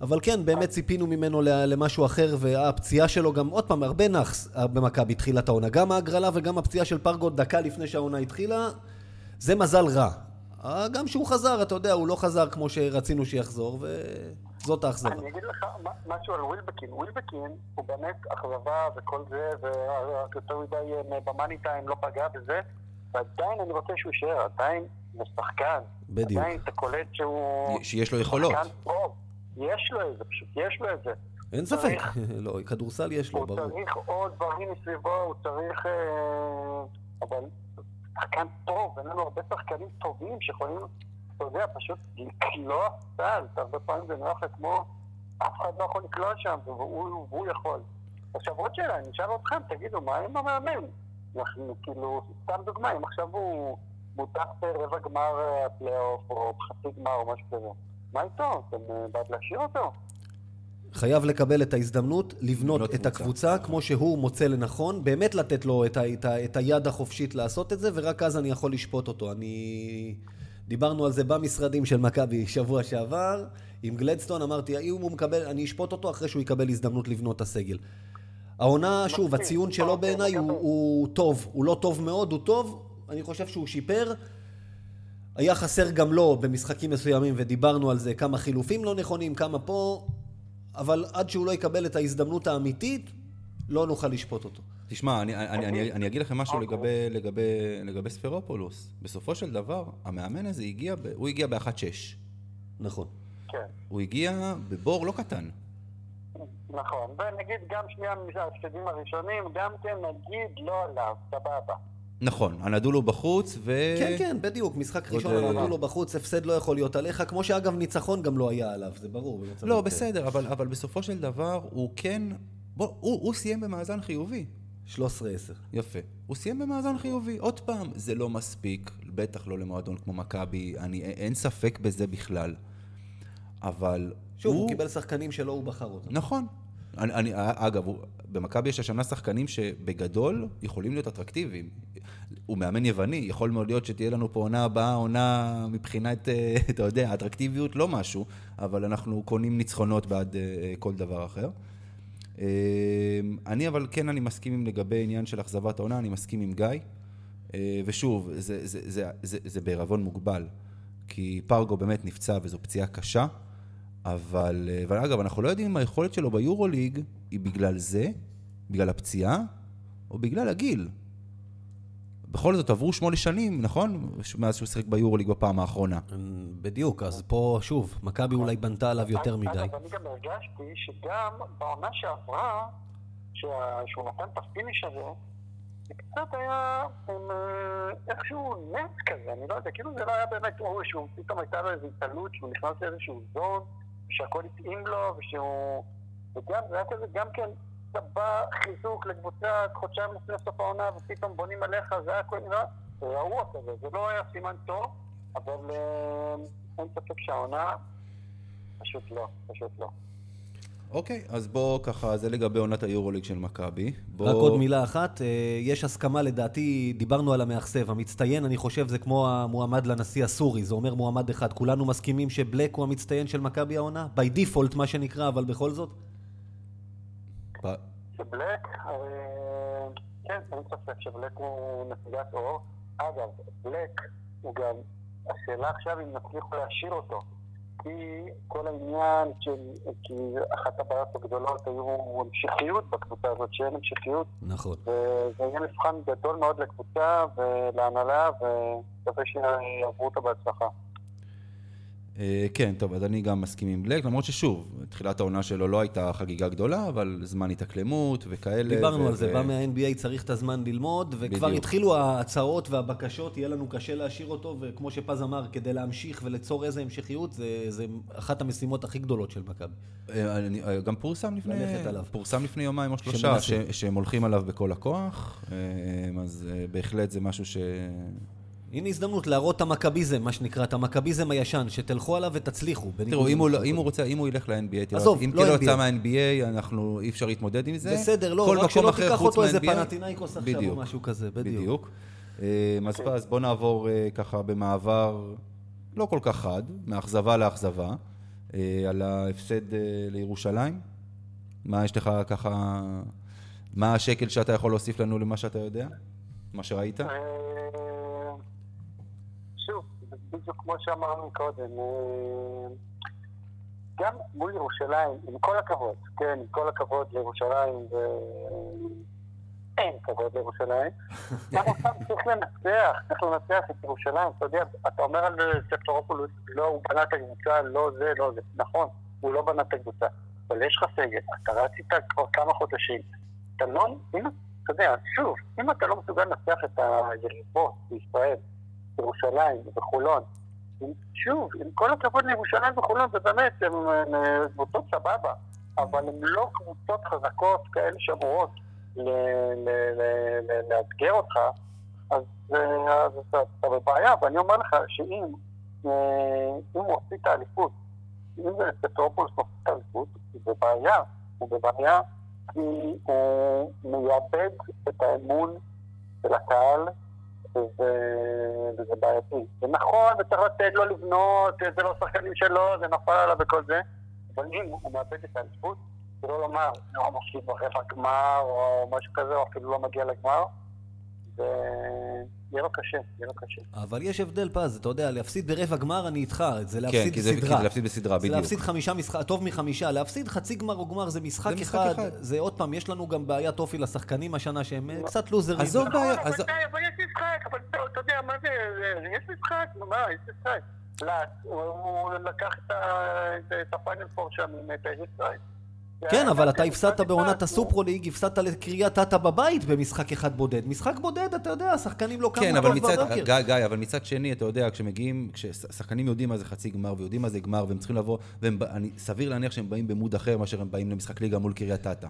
אבל כן, באמת ציפינו ממנו למשהו אחר, והפציעה שלו גם, עוד פעם, הרבה נאחס אה, במכבי תחילת העונה. גם ההגרלה וגם הפציעה של פרגו דקה לפני שהעונה התחילה, זה מזל רע. אה, גם שהוא חזר, אתה יודע, הוא לא חזר כמו שרצינו שיחזור, וזאת האכזבה. אני אגיד לך משהו על ווילבקין. ווילבקין הוא באמת אכזבה וכל זה, ורק יותר מדי אה, במאני טיים לא פגע בזה, ועדיין אני רוצה שהוא יישאר, עדיין הוא שחקן. בדיוק. עדיין אתה קולט שהוא... שיש לו יכולות. יש לו את זה, פשוט יש לו את זה. אין ספק, לא, כדורסל יש לו, הוא ברור. צריך עוד דברים מסביבו, הוא צריך... אה, אבל שחקן טוב, אין לנו הרבה שחקנים טובים שיכולים, אתה יודע, פשוט לקלוע סל. הרבה פעמים זה לך כמו, אף אחד לא יכול לקלוע שם, והוא, והוא יכול. עכשיו עוד שאלה, אני אשאל אתכם, תגידו, מה עם המאמן? אנחנו כאילו, סתם דוגמה, אם עכשיו הוא מותח ברבע גמר אה, הפלייאוף, או בחצי גמר, או משהו כזה, מה איתו? אתם אה, בעד להשאיר אותו? חייב לקבל את ההזדמנות לבנות לבנות את קבוצה. הקבוצה כמו שהוא מוצא לנכון, באמת לתת לו את, ה, את, ה, את היד החופשית לעשות את זה, ורק אז אני יכול לשפוט אותו. אני... דיברנו על זה במשרדים של מכבי שבוע שעבר, עם גלדסטון, אמרתי, אם הוא מקבל, אני אשפוט אותו אחרי שהוא יקבל הזדמנות לבנות את הסגל. העונה, שוב. הציון שלו בעיניי הוא. הוא טוב, הוא לא טוב מאוד, הוא טוב, אני חושב שהוא שיפר. היה חסר גם לו במשחקים מסוימים, ודיברנו על זה, כמה חילופים לא נכונים, כמה פה, אבל עד שהוא לא יקבל את ההזדמנות האמיתית, לא נוכל לשפוט אותו. תשמע, אני, אני, אני, אני אגיד לכם משהו אוקיי. לגבי, לגבי, לגבי ספרופולוס. בסופו של דבר, המאמן הזה הגיע, ב, הוא הגיע ב-1-6. נכון. כן. הוא הגיע בבור לא קטן. נכון, ונגיד גם שנייה מההפסדים הראשונים, גם כן נגיד לא עליו, סבבה. נכון, הנדולו בחוץ, ו... כן, כן, בדיוק, משחק ראשון אה, הנדולו בחוץ, הפסד לא יכול להיות עליך, כמו שאגב ניצחון גם לא היה עליו, זה ברור. לא, כזה. בסדר, אבל, אבל בסופו של דבר הוא כן... בוא, הוא, הוא סיים במאזן חיובי. 13-10. יפה. הוא סיים במאזן חיובי. עוד פעם, זה לא מספיק, בטח לא למועדון כמו מכבי, אני, אין ספק בזה בכלל. אבל שוב, הוא קיבל שחקנים שלא הוא בחר אותם. נכון. אני, אני, אגב, הוא, במכבי יש השנה שחקנים שבגדול יכולים להיות אטרקטיביים. הוא מאמן יווני, יכול מאוד להיות שתהיה לנו פה עונה הבאה, עונה מבחינת, אה, אתה יודע, אטרקטיביות לא משהו, אבל אנחנו קונים ניצחונות בעד אה, כל דבר אחר. אה, אני אבל כן, אני מסכים עם לגבי עניין של אכזבת העונה, אני מסכים עם גיא. ושוב, זה, זה, זה, זה, זה, זה בערבון מוגבל, כי פרגו באמת נפצע וזו פציעה קשה. אבל, אבל אגב, אנחנו לא יודעים אם היכולת שלו ביורוליג היא בגלל זה, בגלל הפציעה, או בגלל הגיל. בכל זאת, עברו שמונה שנים, נכון? מאז שהוא שיחק ביורוליג בפעם האחרונה. בדיוק, אז פה, שוב, מכבי אולי בנתה עליו יותר מדי. אגב, אני גם הרגשתי שגם בעונה שעברה, שהוא נתן את ה finish הזה, זה קצת היה עם איכשהו נס כזה, אני לא יודע, כאילו זה לא היה באמת אורי, שהוא פתאום הייתה לו איזו התעלות, שהוא נכנס לאיזשהו זון, ושהכל התאים לו, ושהוא... וגם, זה היה כזה גם כן, בא חיזוק לקבוצה חודשיים לפני סוף העונה, ופתאום בונים עליך, זה היה הכל נראה רעוע כזה, זה לא היה סימן טוב, אבל אה, אין ספק שהעונה, פשוט לא, פשוט לא. אוקיי, אז בוא ככה, זה לגבי עונת היורוליג של מכבי. בוא... רק עוד מילה אחת, אה, יש הסכמה לדעתי, דיברנו על המאכסב, המצטיין, אני חושב זה כמו המועמד לנשיא הסורי, זה אומר מועמד אחד, כולנו מסכימים שבלק הוא המצטיין של מכבי העונה? by default מה שנקרא, אבל בכל זאת? שבלק, אה, כן, אין ספק שבלק הוא נציגת אור. אגב, בלק הוא גם, השאלה עכשיו אם נצליחו להשאיר אותו. כי כל העניין של, כי אחת הבעיות הגדולות היו המשכיות בקבוצה הזאת, שאין המשכיות. נכון. וזה יהיה מבחן גדול מאוד לקבוצה ולהנהלה, ומקווה שיעברו אותה בהצלחה. כן, טוב, אז אני גם מסכים עם בלק, למרות ששוב, תחילת העונה שלו לא הייתה חגיגה גדולה, אבל זמן התאקלמות וכאלה. דיברנו על זה, בא מה-NBA, צריך את הזמן ללמוד, וכבר התחילו ההצעות והבקשות, יהיה לנו קשה להשאיר אותו, וכמו שפז אמר, כדי להמשיך וליצור איזה המשכיות, זה אחת המשימות הכי גדולות של מכבי. גם פורסם לפני, פורסם לפני יומיים או שלושה, שהם הולכים עליו בכל הכוח, אז בהחלט זה משהו ש... הנה הזדמנות להראות את המכביזם, מה שנקרא, את המכביזם הישן, שתלכו עליו ותצליחו. תראו, אם הוא, לא, אם הוא רוצה, אם הוא ילך ל-NBA, תראו, עזוב, אם לא כאילו יצא מה-NBA, אנחנו, אי אפשר להתמודד עם זה. בסדר, לא, רק שלא תיקח אותו איזה פנטינאיקוס עכשיו או משהו כזה, בדיוק. בדיוק. אז בוא נעבור ככה במעבר לא כל כך חד, מאכזבה לאכזבה, על ההפסד לירושלים. מה יש לך ככה, מה השקל שאתה יכול להוסיף לנו למה שאתה יודע? מה שראית? בדיוק כמו שאמרנו קודם, גם מול ירושלים, עם כל הכבוד, כן, עם כל הכבוד לירושלים, ו... אין כבוד לירושלים, גם אותם צריך לנצח, צריך לנצח את ירושלים, אתה יודע, אתה אומר על ספטורופולוס, לא, הוא בנה את הקבוצה, לא זה, לא זה, נכון, הוא לא בנה את הקבוצה, אבל יש לך סגל, אתה רצית כבר כמה חודשים, אתה לא, אם, אתה יודע, שוב, אם אתה לא מסוגל לנצח את היריבות בישראל, ירושלים וחולון. שוב, עם כל הכבוד לירושלים וחולון, זה באמת, הן קבוצות סבבה, אבל הן לא קבוצות חזקות כאלה שאמורות לאתגר אותך, אז אתה בבעיה, ואני אומר לך שאם הוא עושה את האליפות, אם זה פטרופולוס עושה את האליפות, זה בעיה, הוא בבעיה כי הוא מייבד את האמון של הקהל וזה בעייתי. זה נכון, וצריך לתת לו לבנות, זה לא שחקנים שלו, זה נפל עליו וכל זה, אבל אם הוא מאבד את האליפות, זה לא לומר, לא מפסיד ברבע גמר או משהו כזה, או אפילו לא מגיע לגמר. יהיה לו קשה, יהיה לו קשה. אבל יש הבדל פז, אתה יודע, להפסיד ברבע גמר אני איתך, זה כן, להפסיד בסדרה. כן, כי זה להפסיד בסדרה, בדיוק. זה להפסיד חמישה משחק, טוב מחמישה, להפסיד חצי גמר או גמר זה משחק, אחד. זה עוד פעם, יש לנו גם בעיית אופי לשחקנים השנה שהם קצת לוזרים. עזוב נכון, בעיה, אבל עזוב- די, אבל יש משחק, אבל אתה יודע מה זה, יש משחק, מה, יש משחק. לאט, הוא לקח את ה- את- את הפיינל פור שם את הישראלי. כן, אבל אתה משחק הפסדת בעונת נו. הסופרו ליג, הפסדת לקריית אתא בבית במשחק אחד בודד. משחק בודד, אתה יודע, השחקנים לא קמו כן, אבל כל מצד, בבוקר. גיא, גיא, אבל מצד שני, אתה יודע, כשמגיעים, כששחקנים יודעים מה זה חצי גמר ויודעים מה זה גמר, והם צריכים לבוא, וסביר להניח שהם באים במוד אחר מאשר הם באים למשחק ליגה מול קריית אתא.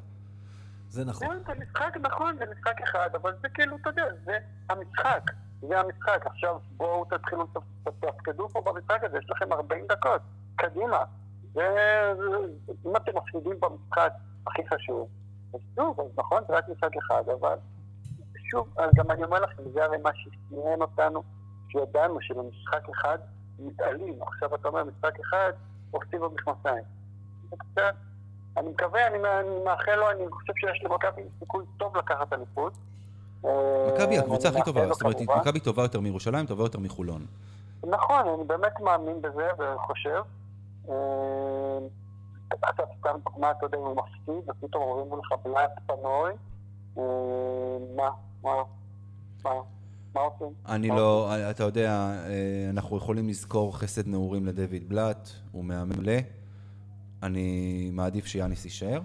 זה נכון. כן, זה משחק, נכון, זה משחק אחד, אבל זה כאילו, אתה יודע, זה המשחק. זה המשחק. עכשיו בואו תתחילו, תתפקדו פה במשחק הזה, יש לכם 40 דקות. קדימה. זה, זה- אם אתם מפסידים במשחק הכי חשוב, אז שוב, אז נכון, זה רק משחק אחד, אבל שוב, אז גם אני אומר לכם, זה הרי מה שעניין אותנו, שידענו שבמשחק אחד מתעלים. עכשיו אתה אומר, משחק אחד, עושים במכנסיים. זה קצת... אני מקווה, אני, אני מאחל לו, אני חושב שיש למכבי סיכוי טוב לקחת אליפות. מכבי אה, הקבוצה הכי טובה, לו זאת אומרת. מכבי טובה יותר מירושלים, טובה יותר מחולון. נכון, אני באמת מאמין בזה וחושב. אה, אתה סתם דוגמה, אתה יודע, הוא מפסיד, ופתאום אומרים לך בלאט פנוי. אה, מה? מה? מה? אני לא, אתה יודע, אה, אנחנו יכולים לזכור חסד נעורים לדויד בלאט, הוא מאמן מלא. אני מעדיף שיאניס יישאר.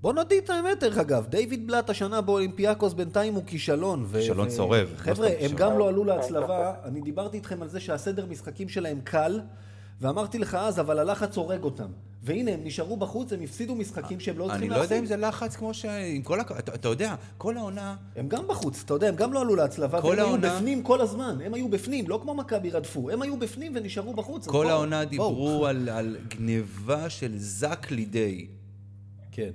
בוא נגיד את האמת, דרך אגב, דיוויד בלאט השנה באולימפיאקוס בינתיים הוא כישלון. כישלון צורב, חבר'ה, הם. גם לא עלו להצלבה, אני דיברתי איתכם על זה שהסדר משחקים שלהם קל, ואמרתי לך אז, אבל הלחץ הורג אותם. והנה, הם נשארו בחוץ, הם הפסידו משחקים שהם לא אני צריכים לא יודע אם להפסיד. זה לחץ כמו ש... עם כל הכ... אתה אתה יודע, כל העונה... הם גם בחוץ, אתה יודע, הם גם לא עלו להצלבה, כל והם היו העונה- בפנים כל הזמן. הם היו בפנים, לא כמו מכבי רדפו. הם היו בפנים ונשארו בחוץ. כל העונה בואו. דיברו על, על גניבה של זק לידי. כן.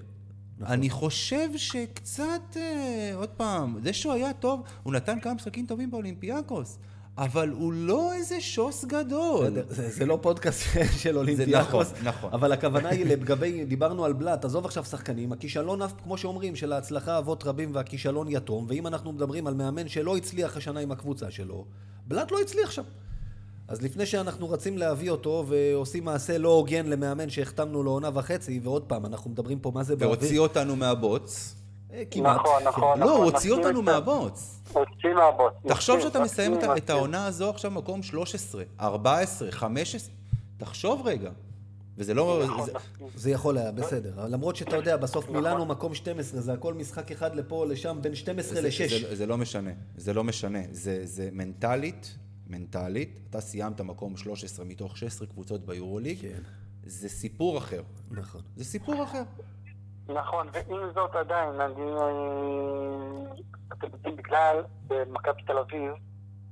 נכון. אני חושב שקצת, אה, עוד פעם, זה שהוא היה טוב, הוא נתן כמה משחקים טובים באולימפיאקוס, אבל הוא לא איזה שוס גדול. בסדר, זה, זה לא פודקאסט של אולימפיאקוס, נכון, נכון. אבל הכוונה היא לגבי, דיברנו על בלאט, עזוב עכשיו שחקנים, הכישלון אף, כמו שאומרים, של ההצלחה אבות רבים והכישלון יתום, ואם אנחנו מדברים על מאמן שלא הצליח השנה עם הקבוצה שלו, בלאט לא הצליח שם. אז לפני שאנחנו רצים להביא אותו ועושים מעשה לא הוגן למאמן שהחתמנו לו עונה וחצי, ועוד פעם, אנחנו מדברים פה מה זה והוציא אותנו מהבוץ. אה, כמעט. נכון, כן. נכון. לא, הוא הוציא אותנו. מהבוץ. הוציא מהבוט. תחשוב שאתה מסיים את. העונה הזו עכשיו מקום 13, 14, 15, תחשוב רגע. וזה לא... נכון, זה- יכול היה, בסדר. למרות שאתה יודע, בסוף מילאנו מקום 12, זה הכל משחק אחד לפה לשם, בין 12 זה- ל-6. זה- זה לא משנה, זה לא משנה. זה זה מנטלית, מנטלית, אתה סיימת מקום 13 מתוך 16 קבוצות ביורוליג, כן. זה סיפור אחר. נכון. זה סיפור אחר. נכון, ועם זאת עדיין, אני... אתם יודעים, בגלל במכבי תל אביב,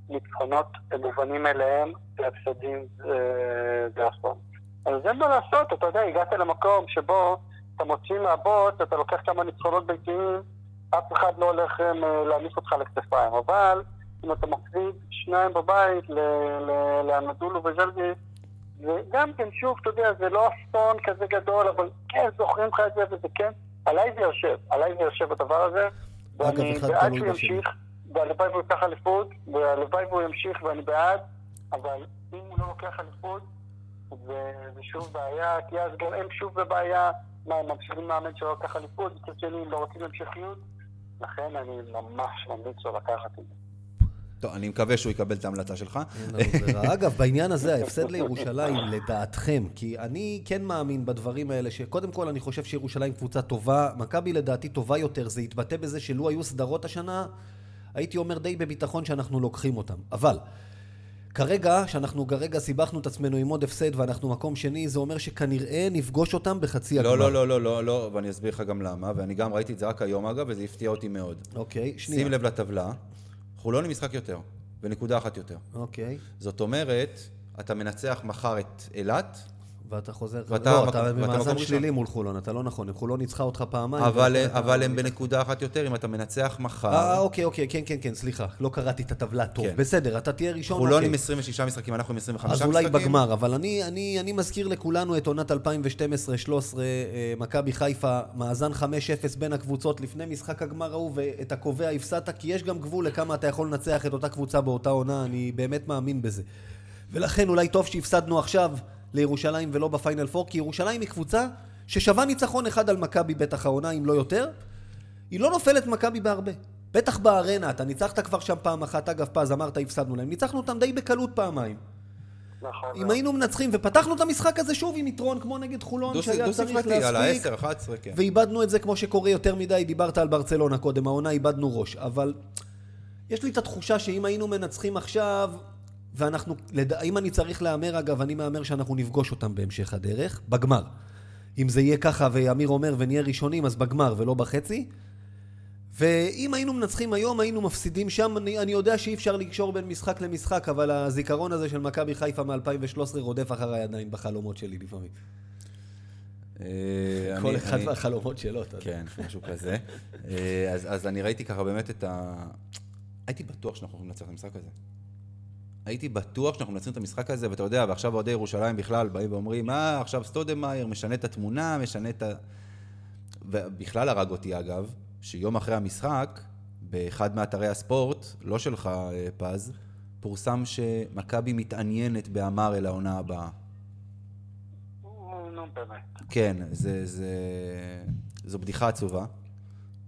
ניצחונות מובנים מאליהם, והפסדים אה, זה אסון. אז אין מה לעשות, אתה יודע, הגעת למקום שבו אתה מוציא מהבוט, אתה לוקח כמה ניצחונות ביתיים, אף אחד לא הולך אה, להניף אותך לכתפיים. אבל אם אתה מפסיד שניים בבית לאנדולו וז'לגי, וגם כן, שוב, אתה יודע, זה לא אסון כזה גדול, אבל כן, זוכרים לך את זה, וזה כן, עליי זה יושב, עליי זה יושב הדבר הזה, ואני בעד שהוא. ימשיך, והלוואי והוא ייקח אליפות, והלוואי והוא ימשיך, ואני בעד, אבל אם הוא לא לוקח אליפות, זה, זה שוב בעיה, כי אז גם הם שוב בבעיה, מה, הם ממשיכים מאמן שלא לקח אליפות, מצד שני הם לא רוצים המשכיות, לכן אני ממש ממליץ לו לקחת את זה. טוב, אני מקווה שהוא יקבל את ההמלצה שלך. אגב, בעניין הזה, ההפסד לירושלים, לדעתכם, כי אני כן מאמין בדברים האלה, שקודם כל אני חושב שירושלים קבוצה טובה, מכבי לדעתי טובה יותר, זה יתבטא בזה שלו היו סדרות השנה, הייתי אומר די בביטחון שאנחנו לוקחים אותם. אבל, כרגע, שאנחנו כרגע סיבכנו את עצמנו עם עוד הפסד ואנחנו מקום שני, זה אומר שכנראה נפגוש אותם בחצי הגמר. לא, לא, לא, לא, לא, לא, ואני אסביר לך גם למה, ואני גם ראיתי את זה רק היום אגב, וזה הפתיע אותי מאוד. אוקיי, שנייה. שים לב לטבלה, חולון היא משחק יותר, ונקודה אחת יותר. אוקיי, זאת אומרת, אתה מנצח מחר את אילת, ואתה חוזר... ואתה לא, מקום- אתה במאזן שלילי מול חולון, אתה לא נכון, חולון ניצחה אותך פעמיים. אבל, אבל הם בנקודה אחת יותר, אם אתה מנצח אה, מחר. אוקיי, אוקיי, כן, כן, כן, סליחה, לא קראתי את הטבלה טוב. כן. בסדר, אתה תהיה ראשון, חולון אוקיי. עם 26 משחקים, אנחנו עם 25 אז משחקים. אולי בגמר, אבל אני, אני, אני מזכיר לכולנו את עונת 2012-2013, אה, מכבי חיפה, מאזן 5-0 בין הקבוצות לפני משחק הגמר ההוא, ואת הקובע הפסדת, כי יש גם גבול לכמה אתה יכול לנצח את אותה קבוצה באותה עונה, אני באמת מאמין בזה. ולכן אולי טוב שהפסדנו עכשיו לירושלים ולא בפיינל פור, כי ירושלים היא קבוצה ששווה ניצחון אחד על מכבי בטח העונה, אם לא יותר. היא לא נופלת מכבי בהרבה. בטח בארנה, אתה ניצחת כבר שם פעם אחת, אגב פז, אמרת הפסדנו להם, ניצחנו אותם די בקלות פעמיים. נכון אם. היינו מנצחים, ופתחנו את המשחק הזה שוב עם יתרון כמו נגד חולון, דו- שהיה צריך דו-ספרתי, על להספיק, ה-10, 11, כן. ואיבדנו את זה כמו שקורה יותר מדי, דיברת על ברצלונה קודם, העונה איבדנו ראש, אבל יש לי את התחושה שאם היינו מנצחים עכשיו, ואנחנו, לד... אם אני צריך להמר אגב, אני מהמר שאנחנו נפגוש אותם בהמשך הדרך, בגמר. אם זה יהיה ככה ואמיר אומר ונהיה ראשונים, אז בגמר ולא בחצי. ואם היינו מנצחים היום, היינו מפסידים שם. אני, אני יודע שאי אפשר לקשור בין משחק למשחק, אבל הזיכרון הזה של מכבי חיפה מ-2013 רודף אחריי עדיין בחלומות שלי לפעמים. אה, כל אחד והחלומות שלו, אתה יודע. כן, משהו כזה. אה, אז, אני ראיתי ככה באמת את ה... הייתי בטוח שאנחנו יכולים לנצח את המשחק הזה. הייתי בטוח שאנחנו מנצחים את המשחק הזה, ואתה יודע, ועכשיו אוהדי ירושלים בכלל באים ואומרים, אה, עכשיו סטודמאייר משנה את התמונה, משנה את ה... ובכלל הרג אותי אגב, שיום אחרי המשחק, באחד מאתרי הספורט, לא שלך, אה, פז, פורסם שמכבי מתעניינת באמר אל העונה הבאה. נו, באמת. כן, זה, זה, זו בדיחה עצובה,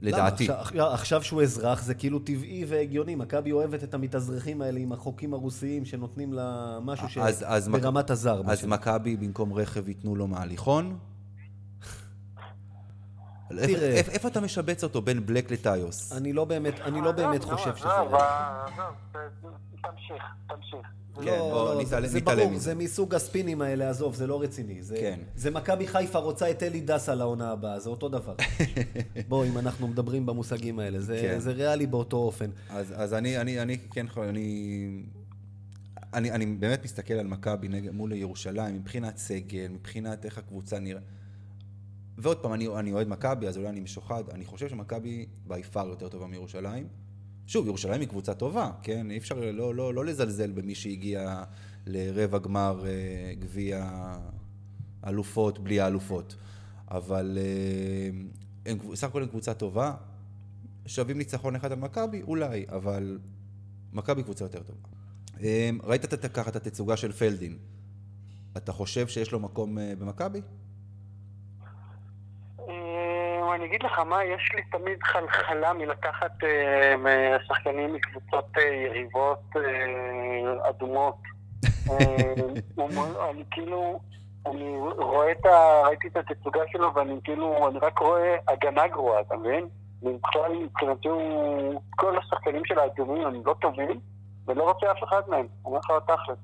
לדעתי. למה? עכשיו, עכשיו שהוא אזרח זה כאילו טבעי והגיוני. מכבי אוהבת את המתאזרחים האלה עם החוקים הרוסיים שנותנים לה משהו אז- אז מק- שברמת הזר. אז. מכבי במקום רכב ייתנו לו מהליכון? תראה. איפה- אתה משבץ אותו בין בלק לטיוס? אני לא באמת, אני לא באמת חושב שזה... עזוב, עזוב, תמשיך, תמשיך. כן, לא, בוא, לא, נתעלם- זה נתעלם ברור, מזה. זה מסוג הספינים האלה, עזוב, זה לא רציני. זה, כן. זה מכבי חיפה רוצה את אלי דסה לעונה הבאה, זה אותו דבר. בוא, אם אנחנו מדברים במושגים האלה, זה, כן. זה ריאלי באותו אופן. אז, אז אני, אני, אני כן יכול, אני, אני, אני באמת מסתכל על מכבי מול ירושלים, מבחינת סגל, מבחינת איך הקבוצה נראית. ועוד פעם, אני, אני אוהד מכבי, אז אולי אני משוחד. אני חושב שמכבי בי פאר יותר טובה מירושלים. שוב, ירושלים היא קבוצה טובה, כן? אי אפשר לא, לא, לא לזלזל במי שהגיע לרבע גמר אה, גביע אלופות בלי האלופות. אבל אה, הם, סך הכל הם קבוצה טובה, שווים ניצחון אחד על מכבי? אולי, אבל מכבי קבוצה יותר טובה. אה, ראית את- ככה את התצוגה של פלדין. אתה חושב שיש לו מקום במכבי? אני אגיד לך מה, יש לי תמיד חלחלה מלקחת אה, שחקנים מקבוצות אה, יריבות אה, אדומות. אני כאילו, אני רואה את ה... ראיתי את התצוגה שלו ואני כאילו, אני רק רואה הגנה גרועה, אתה מבין? בכלל מבחינתי. כל השחקנים של האדומים הם לא טובים ולא רוצה אף אחד מהם. אני אומר לך תכל'ס.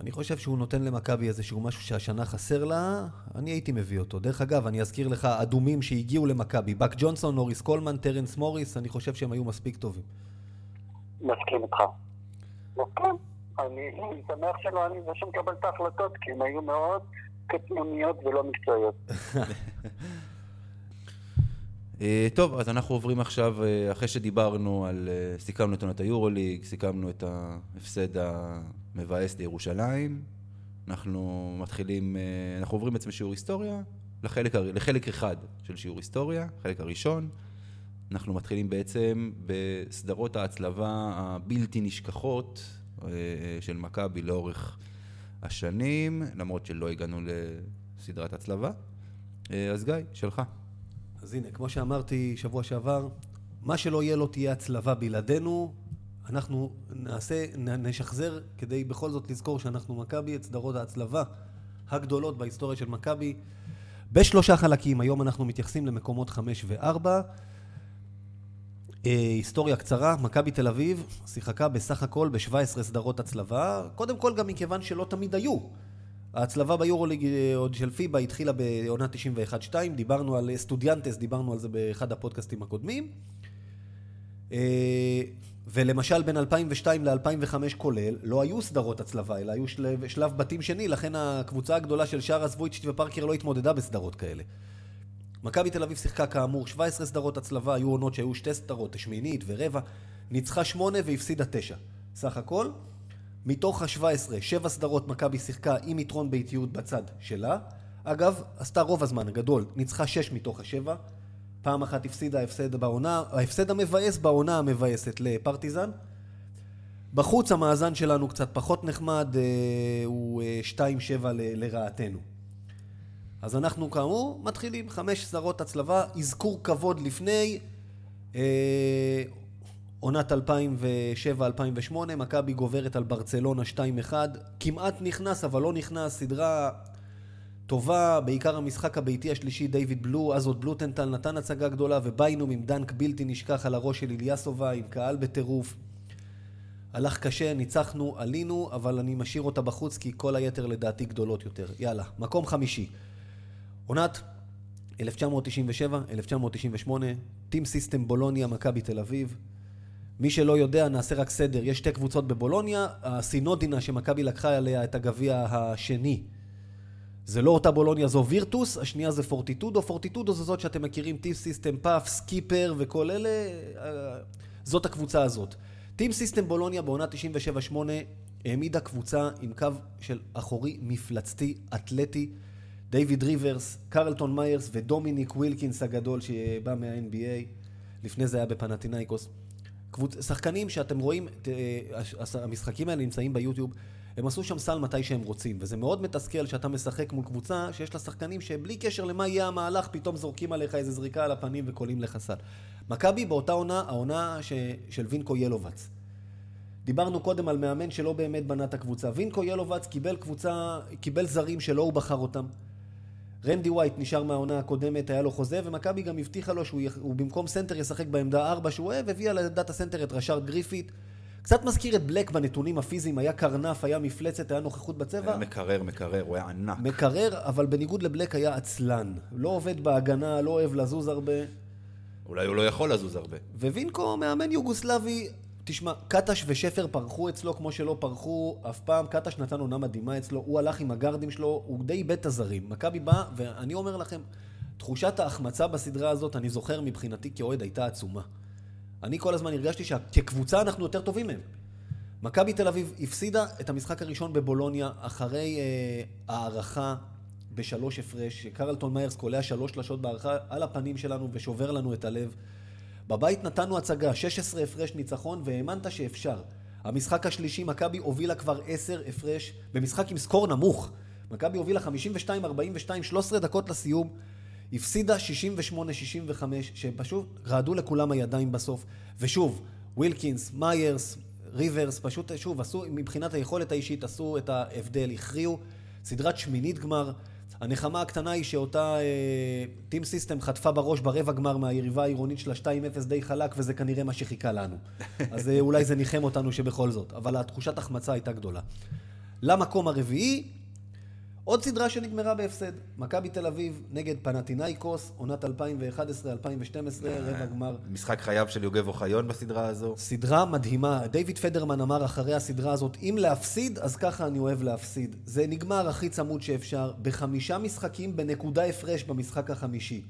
אני חושב שהוא נותן למכבי איזשהו משהו שהשנה חסר לה, אני הייתי מביא אותו. דרך אגב, אני אזכיר לך, אדומים שהגיעו למכבי, באק ג'ונסון, נוריס קולמן, טרנס מוריס, אני חושב שהם היו מספיק טובים. מסכים איתך. מסכים. אני שמח שלא אני זה שמקבל את ההחלטות, כי הן היו מאוד קטנוניות ולא מקצועיות. אה, טוב, אז אנחנו עוברים עכשיו, אה, אחרי שדיברנו על... אה, סיכמנו את עונת היורוליג, סיכמנו את ההפסד המבאס לירושלים. אנחנו מתחילים, אה, אנחנו עוברים בעצם שיעור היסטוריה לחלק, לחלק אחד של שיעור היסטוריה, החלק הראשון. אנחנו מתחילים בעצם בסדרות ההצלבה הבלתי נשכחות אה, של מכבי לאורך השנים, למרות שלא הגענו לסדרת הצלבה. אה, אז גיא, שלך. אז הנה, כמו שאמרתי שבוע שעבר, מה שלא יהיה לא תהיה הצלבה בלעדינו, אנחנו נעשה, נשחזר כדי בכל זאת לזכור שאנחנו מכבי את סדרות ההצלבה הגדולות בהיסטוריה של מכבי בשלושה חלקים. היום אנחנו מתייחסים למקומות חמש וארבע. אה, היסטוריה קצרה, מכבי תל אביב שיחקה בסך הכל ב-17 סדרות הצלבה, קודם כל גם מכיוון שלא תמיד היו. ההצלבה ביורוליג אה, עוד של פיבה התחילה בעונה 91-2, דיברנו על סטודיאנטס, דיברנו על זה באחד הפודקאסטים הקודמים. ולמשל בין 2002 ל-2005 כולל, לא היו סדרות הצלבה, אלא היו שלב, שלב בתים שני, לכן הקבוצה הגדולה של שרה זבויצ'יץ' ופארקר לא התמודדה בסדרות כאלה. מכבי תל אביב שיחקה כאמור 17 סדרות הצלבה, היו עונות שהיו שתי סדרות, שמינית ורבע, ניצחה שמונה והפסידה תשע. סך הכל, מתוך ה-17, שבע סדרות מכבי שיחקה עם יתרון ביתיות בצד שלה. אגב, עשתה רוב הזמן הגדול, ניצחה שש מתוך השבע. פעם אחת הפסידה ההפסד בעונה, ההפסד המבאס בעונה המבאסת לפרטיזן. בחוץ המאזן שלנו קצת פחות נחמד, אה, הוא אה, 2-7 ל- לרעתנו. אז אנחנו כאמור מתחילים חמש סדרות הצלבה, אזכור כבוד לפני, אה, עונת 2007-2008, מכבי גוברת על ברצלונה 2-1, כמעט נכנס אבל לא נכנס, סדרה טובה, בעיקר המשחק הביתי השלישי, דיוויד בלו, אז עוד בלוטנטל נתן הצגה גדולה, וביינום עם דנק בלתי נשכח על הראש של איליאסובה, עם קהל בטירוף. הלך קשה, ניצחנו, עלינו, אבל אני משאיר אותה בחוץ כי כל היתר לדעתי גדולות יותר. יאללה, מקום חמישי. עונת 1997, 1998, טים סיסטם בולוניה, מכבי תל אביב. מי שלא יודע, נעשה רק סדר. יש שתי קבוצות בבולוניה, הסינודינה שמכבי לקחה עליה את הגביע השני. זה לא אותה בולוניה, זו וירטוס, השנייה זה פורטיטודו. פורטיטודו זו זאת שאתם מכירים, טים סיסטם פאף, סקיפר וכל אלה, אה, זאת הקבוצה הזאת. טים סיסטם בולוניה בעונה 97-8 העמידה קבוצה עם קו של אחורי מפלצתי, אתלטי. דייוויד ריברס, קרלטון מיירס ודומיניק ווילקינס הגדול שבא מה-NBA. לפני זה היה בפנטינאיקוס. קבוצ... שחקנים שאתם רואים, ת... המשחקים האלה נמצאים ביוטיוב, הם עשו שם סל מתי שהם רוצים, וזה מאוד מתסכל שאתה משחק מול קבוצה שיש לה שחקנים שבלי קשר למה יהיה המהלך, פתאום זורקים עליך איזה זריקה על הפנים וקולעים לך סל. מכבי באותה עונה, העונה ש... של וינקו ילובץ. דיברנו קודם על מאמן שלא באמת בנה את הקבוצה. וינקו ילובץ קיבל קבוצה, קיבל זרים שלא הוא בחר אותם. רנדי ווייט נשאר מהעונה הקודמת, היה לו חוזה, ומכבי גם הבטיחה לו שהוא. במקום סנטר ישחק בעמדה 4 שהוא אוהב, הביאה לעמדת הסנטר את רשארד גריפיט. קצת מזכיר את בלק בנתונים הפיזיים, היה קרנף, היה מפלצת, היה נוכחות בצבע. היה מקרר, מקרר, הוא היה ענק. מקרר, אבל בניגוד לבלק היה עצלן. לא עובד בהגנה, לא אוהב לזוז הרבה. אולי הוא לא יכול לזוז הרבה. ווינקו, מאמן יוגוסלבי, תשמע, קטש ושפר פרחו אצלו כמו שלא פרחו אף פעם. קטש נתן עונה מדהימה אצלו, הוא הלך עם הגארדים שלו, הוא די איבד את הזרים. מכבי בא, ואני אומר לכם, תחושת ההחמצה בסדרה הזאת, אני זוכר מבחינתי כאוהד, הייתה עצומה. אני כל הזמן הרגשתי שכקבוצה אנחנו יותר טובים מהם. מכבי תל אביב הפסידה את המשחק הראשון בבולוניה אחרי אה, הערכה בשלוש הפרש, שקרלטון מיירס קולע שלוש שלשות בהארכה על הפנים שלנו ושובר לנו את הלב. בבית נתנו הצגה, 16 הפרש ניצחון, והאמנת שאפשר. המשחק השלישי, מכבי הובילה כבר 10 הפרש, במשחק עם סקור נמוך. מכבי הובילה 52-42, 13 דקות לסיום. הפסידה 68-65, שפשוט רעדו לכולם הידיים בסוף. ושוב, ווילקינס, מיירס, ריברס, פשוט, שוב, עשו, מבחינת היכולת האישית, עשו את ההבדל, הכריעו. סדרת שמינית גמר. הנחמה הקטנה היא שאותה טים uh, סיסטם חטפה בראש ברבע גמר מהיריבה העירונית של ה-2-0 די חלק, וזה כנראה מה שחיכה לנו. אז uh, אולי זה ניחם אותנו שבכל זאת, אבל התחושת החמצה הייתה גדולה. למקום הרביעי, עוד סדרה שנגמרה בהפסד. מכבי תל אביב נגד פנטינאיקוס, עונת 2011-2012, רבע גמר. משחק חייו של יוגב אוחיון בסדרה הזו. סדרה מדהימה. דיוויד פדרמן אמר אחרי הסדרה הזאת, אם להפסיד, אז ככה אני אוהב להפסיד. זה נגמר הכי צמוד שאפשר, בחמישה משחקים בנקודה הפרש במשחק החמישי.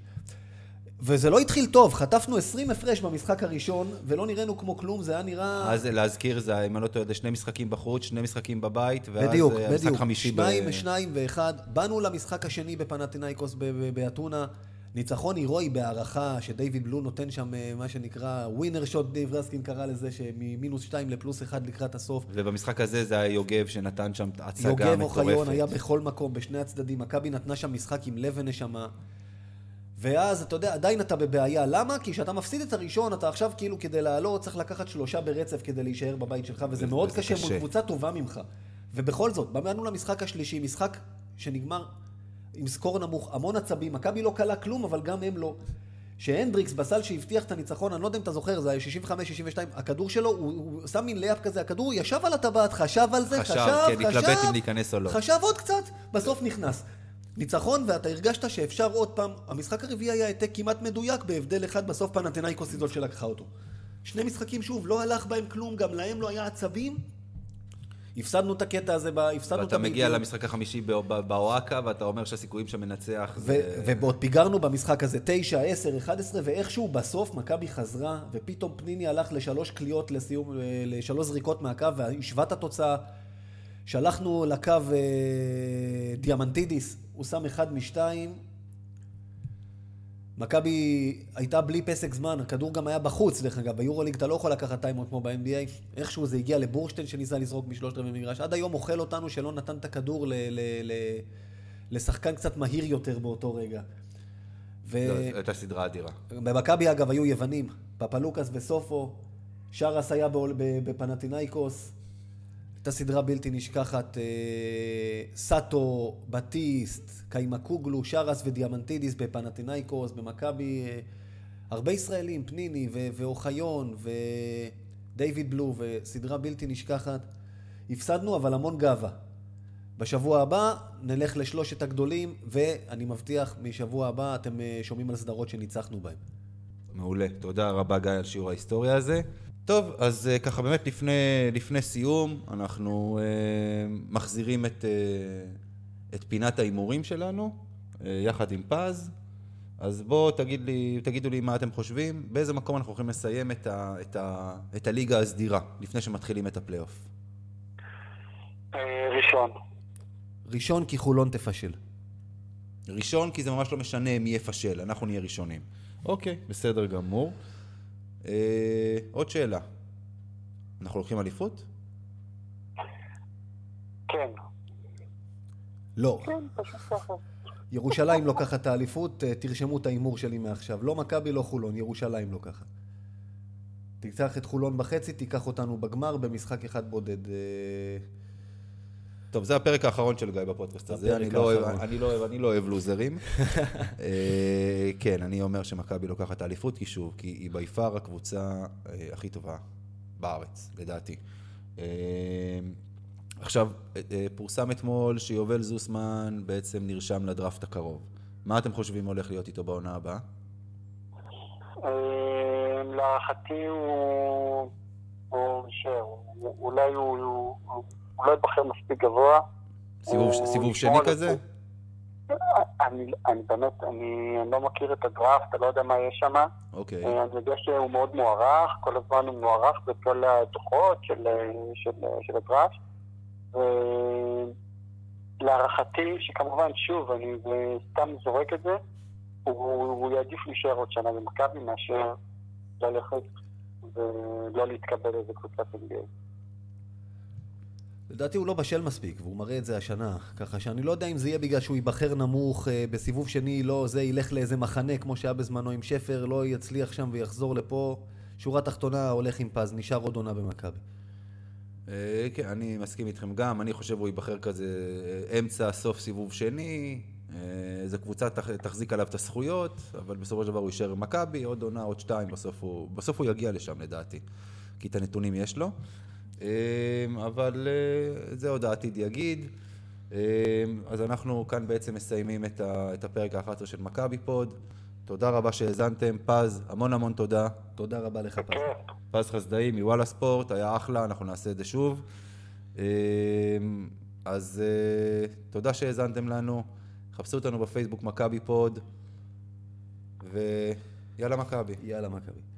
וזה לא התחיל טוב, חטפנו 20 הפרש במשחק הראשון, ולא נראינו כמו כלום, זה היה נראה... אז להזכיר, זה, אם אני לא טועה, שני משחקים בחוץ, שני משחקים בבית, ואז בדיוק, אה, בדיוק. חמישי שניים, ב... שניים ואחד. באנו למשחק השני בפנטינאיקוס באתונה. ניצחון הירואי בהארכה, שדייוויד בלו נותן שם אה, מה שנקרא winner shot, דייב רסקין קרא לזה, שממינוס שתיים לפלוס אחד לקראת הסוף. ובמשחק הזה זה היה יוגב שנתן שם הצגה יוגב מטורפת. אוחיון היה בכל מקום, בשני הצדדים. מכבי נתנה שם משחק עם לב ונשמה. ואז, אתה יודע, עדיין אתה בבעיה. למה? כי כשאתה מפסיד את הראשון, אתה עכשיו כאילו כדי לעלות, צריך לקחת שלושה ברצף כדי להישאר בבית שלך, וזה מאוד קשה קשה. מול קבוצה טובה ממך. ובכל זאת, באנו למשחק השלישי, משחק שנגמר עם score נמוך, המון עצבים, מכבי לא קלעה כלום, אבל גם הם לא. שהנדריקס בסל שהבטיח את הניצחון, אני לא יודע אם אתה זוכר, זה היה 65-62, הכדור שלו, הוא, הוא שם מין layup כזה, הכדור ישב על הטבעת, חשב על זה, חשב, חשב, כן, התלבט אם להיכנס או לא. חשב עוד קצת, בסוף נכנס. ניצחון, ואתה הרגשת שאפשר עוד פעם, המשחק הרביעי היה העתק כמעט מדויק, בהבדל אחד, בסוף פנתנאיקוס היא זאת שלקחה אותו. שני משחקים, שוב, לא הלך בהם כלום, גם להם לא היה עצבים. הפסדנו את הקטע הזה, הפסדנו את ואתה מגיע. למשחק החמישי בא- בא- באוהקה, ואתה אומר שהסיכויים שם מנצח ו- זה... ועוד פיגרנו במשחק הזה 9, 10, 11, ואיכשהו בסוף מכבי חזרה, ופתאום פניני הלך לשלוש קליעות לסיום, אה, לשלוש זריקות מהקו, והשווה את התוצאה. שלחנו לקו אה, דיאמנטידיס, הוא שם אחד משתיים. מכבי הייתה בלי פסק זמן, הכדור גם היה בחוץ, דרך אגב, ביורוליג אתה לא יכול לקחת טיימות כמו ב-NBA. איכשהו זה הגיע לבורשטיין שניסה לזרוק משלושת רבעי מגרש. עד היום אוכל אותנו שלא נתן את הכדור ל- ל- ל- לשחקן קצת מהיר יותר באותו רגע. ו... זו הייתה סדרה אדירה. במכבי אגב היו יוונים, פפלוקס וסופו, שרס היה בפנטינאיקוס, הייתה סדרה בלתי נשכחת, אה, סאטו, בטיסט, קיימקוגלו, שרס ודיאמנטידיס בפנטינאיקוס, במכבי, אה, הרבה ישראלים, פניני ואוחיון ודייוויד בלו, וסדרה בלתי נשכחת. הפסדנו, אבל המון גאווה. בשבוע הבא נלך לשלושת הגדולים, ואני מבטיח, משבוע הבא אתם אה, שומעים על סדרות שניצחנו בהם. מעולה. תודה רבה, גיא, על שיעור ההיסטוריה הזה. טוב, אז uh, ככה באמת לפני, לפני סיום, אנחנו uh, מחזירים את, uh, את פינת ההימורים שלנו, uh, יחד עם פז. אז בואו תגיד לי, תגידו לי מה אתם חושבים, באיזה מקום אנחנו יכולים לסיים את, ה, את, ה, את הליגה הסדירה, לפני שמתחילים את הפלייאוף. ראשון. ראשון כי חולון תפשל. ראשון כי זה ממש לא משנה מי יפשל, אנחנו נהיה ראשונים. אוקיי, בסדר גמור. אה, עוד שאלה. אנחנו לוקחים אליפות? כן. לא. כן, פשוט ככה. ירושלים לוקחת את האליפות, אה, תרשמו את ההימור שלי מעכשיו. לא מכבי, לא חולון, ירושלים לוקחת. תיקח את חולון בחצי, תיקח אותנו בגמר במשחק אחד בודד. אה, טוב, זה הפרק האחרון של גיא בפודקאסט הזה, אני לא, אוהב, אני, לא אוהב, אני לא אוהב לוזרים. אה, כן, אני אומר שמכבי לוקחת האליפות, כי שוב, כי היא ביפר הקבוצה אה, הכי טובה בארץ, לדעתי. אה, עכשיו, פורסם אתמול שיובל זוסמן בעצם נרשם לדראפט הקרוב. מה אתם חושבים הולך להיות איתו בעונה הבאה? להערכתי הוא... אולי הוא... הוא לא ייבחר מספיק גבוה. סיבוב, סיבוב שני כזה? אני, אני באמת, אני, לא מכיר את הדראפט, אני לא יודע מה יש שם. אוקיי. אה, אני יודע שהוא מאוד מוערך, כל הזמן הוא מוערך בכל הדוחות של, של, של הדראפט. ולהערכתי, שכמובן, שוב, אני סתם זורק את זה, הוא, הוא יעדיף להישאר עוד שנה במכבי מאשר ללכת ולא להתקבל איזה קבוצת NBA. לדעתי הוא לא בשל מספיק, והוא מראה את זה השנה. ככה שאני לא יודע אם זה יהיה בגלל שהוא ייבחר נמוך, אה, בסיבוב שני לא, זה ילך לאיזה מחנה, כמו שהיה בזמנו עם שפר, לא יצליח שם ויחזור לפה. שורה תחתונה הולך עם פז, נשאר עוד עונה במכבי. אה, כן, אני מסכים איתכם גם, אני חושב הוא ייבחר כזה אה, אמצע, סוף סיבוב שני, איזה קבוצה תחזיק עליו את הזכויות, אבל בסופו של דבר הוא יישאר במכבי, עוד עונה, עוד שתיים, בסוף הוא, בסוף הוא יגיע לשם לדעתי, כי את הנתונים יש לו. אמ, אבל אה, זה עוד העתיד יגיד. אמ, אז אנחנו כאן בעצם מסיימים את הפרק ה-11 של מכבי פוד. תודה רבה שהאזנתם. פז, המון המון תודה. תודה רבה לך, פז. פז חסדאי מוואלה ספורט, היה אחלה, אנחנו נעשה את זה שוב. אמ, אז אה, תודה שהאזנתם לנו. חפשו אותנו בפייסבוק מכבי פוד, ויאללה מכבי. יאללה מכבי.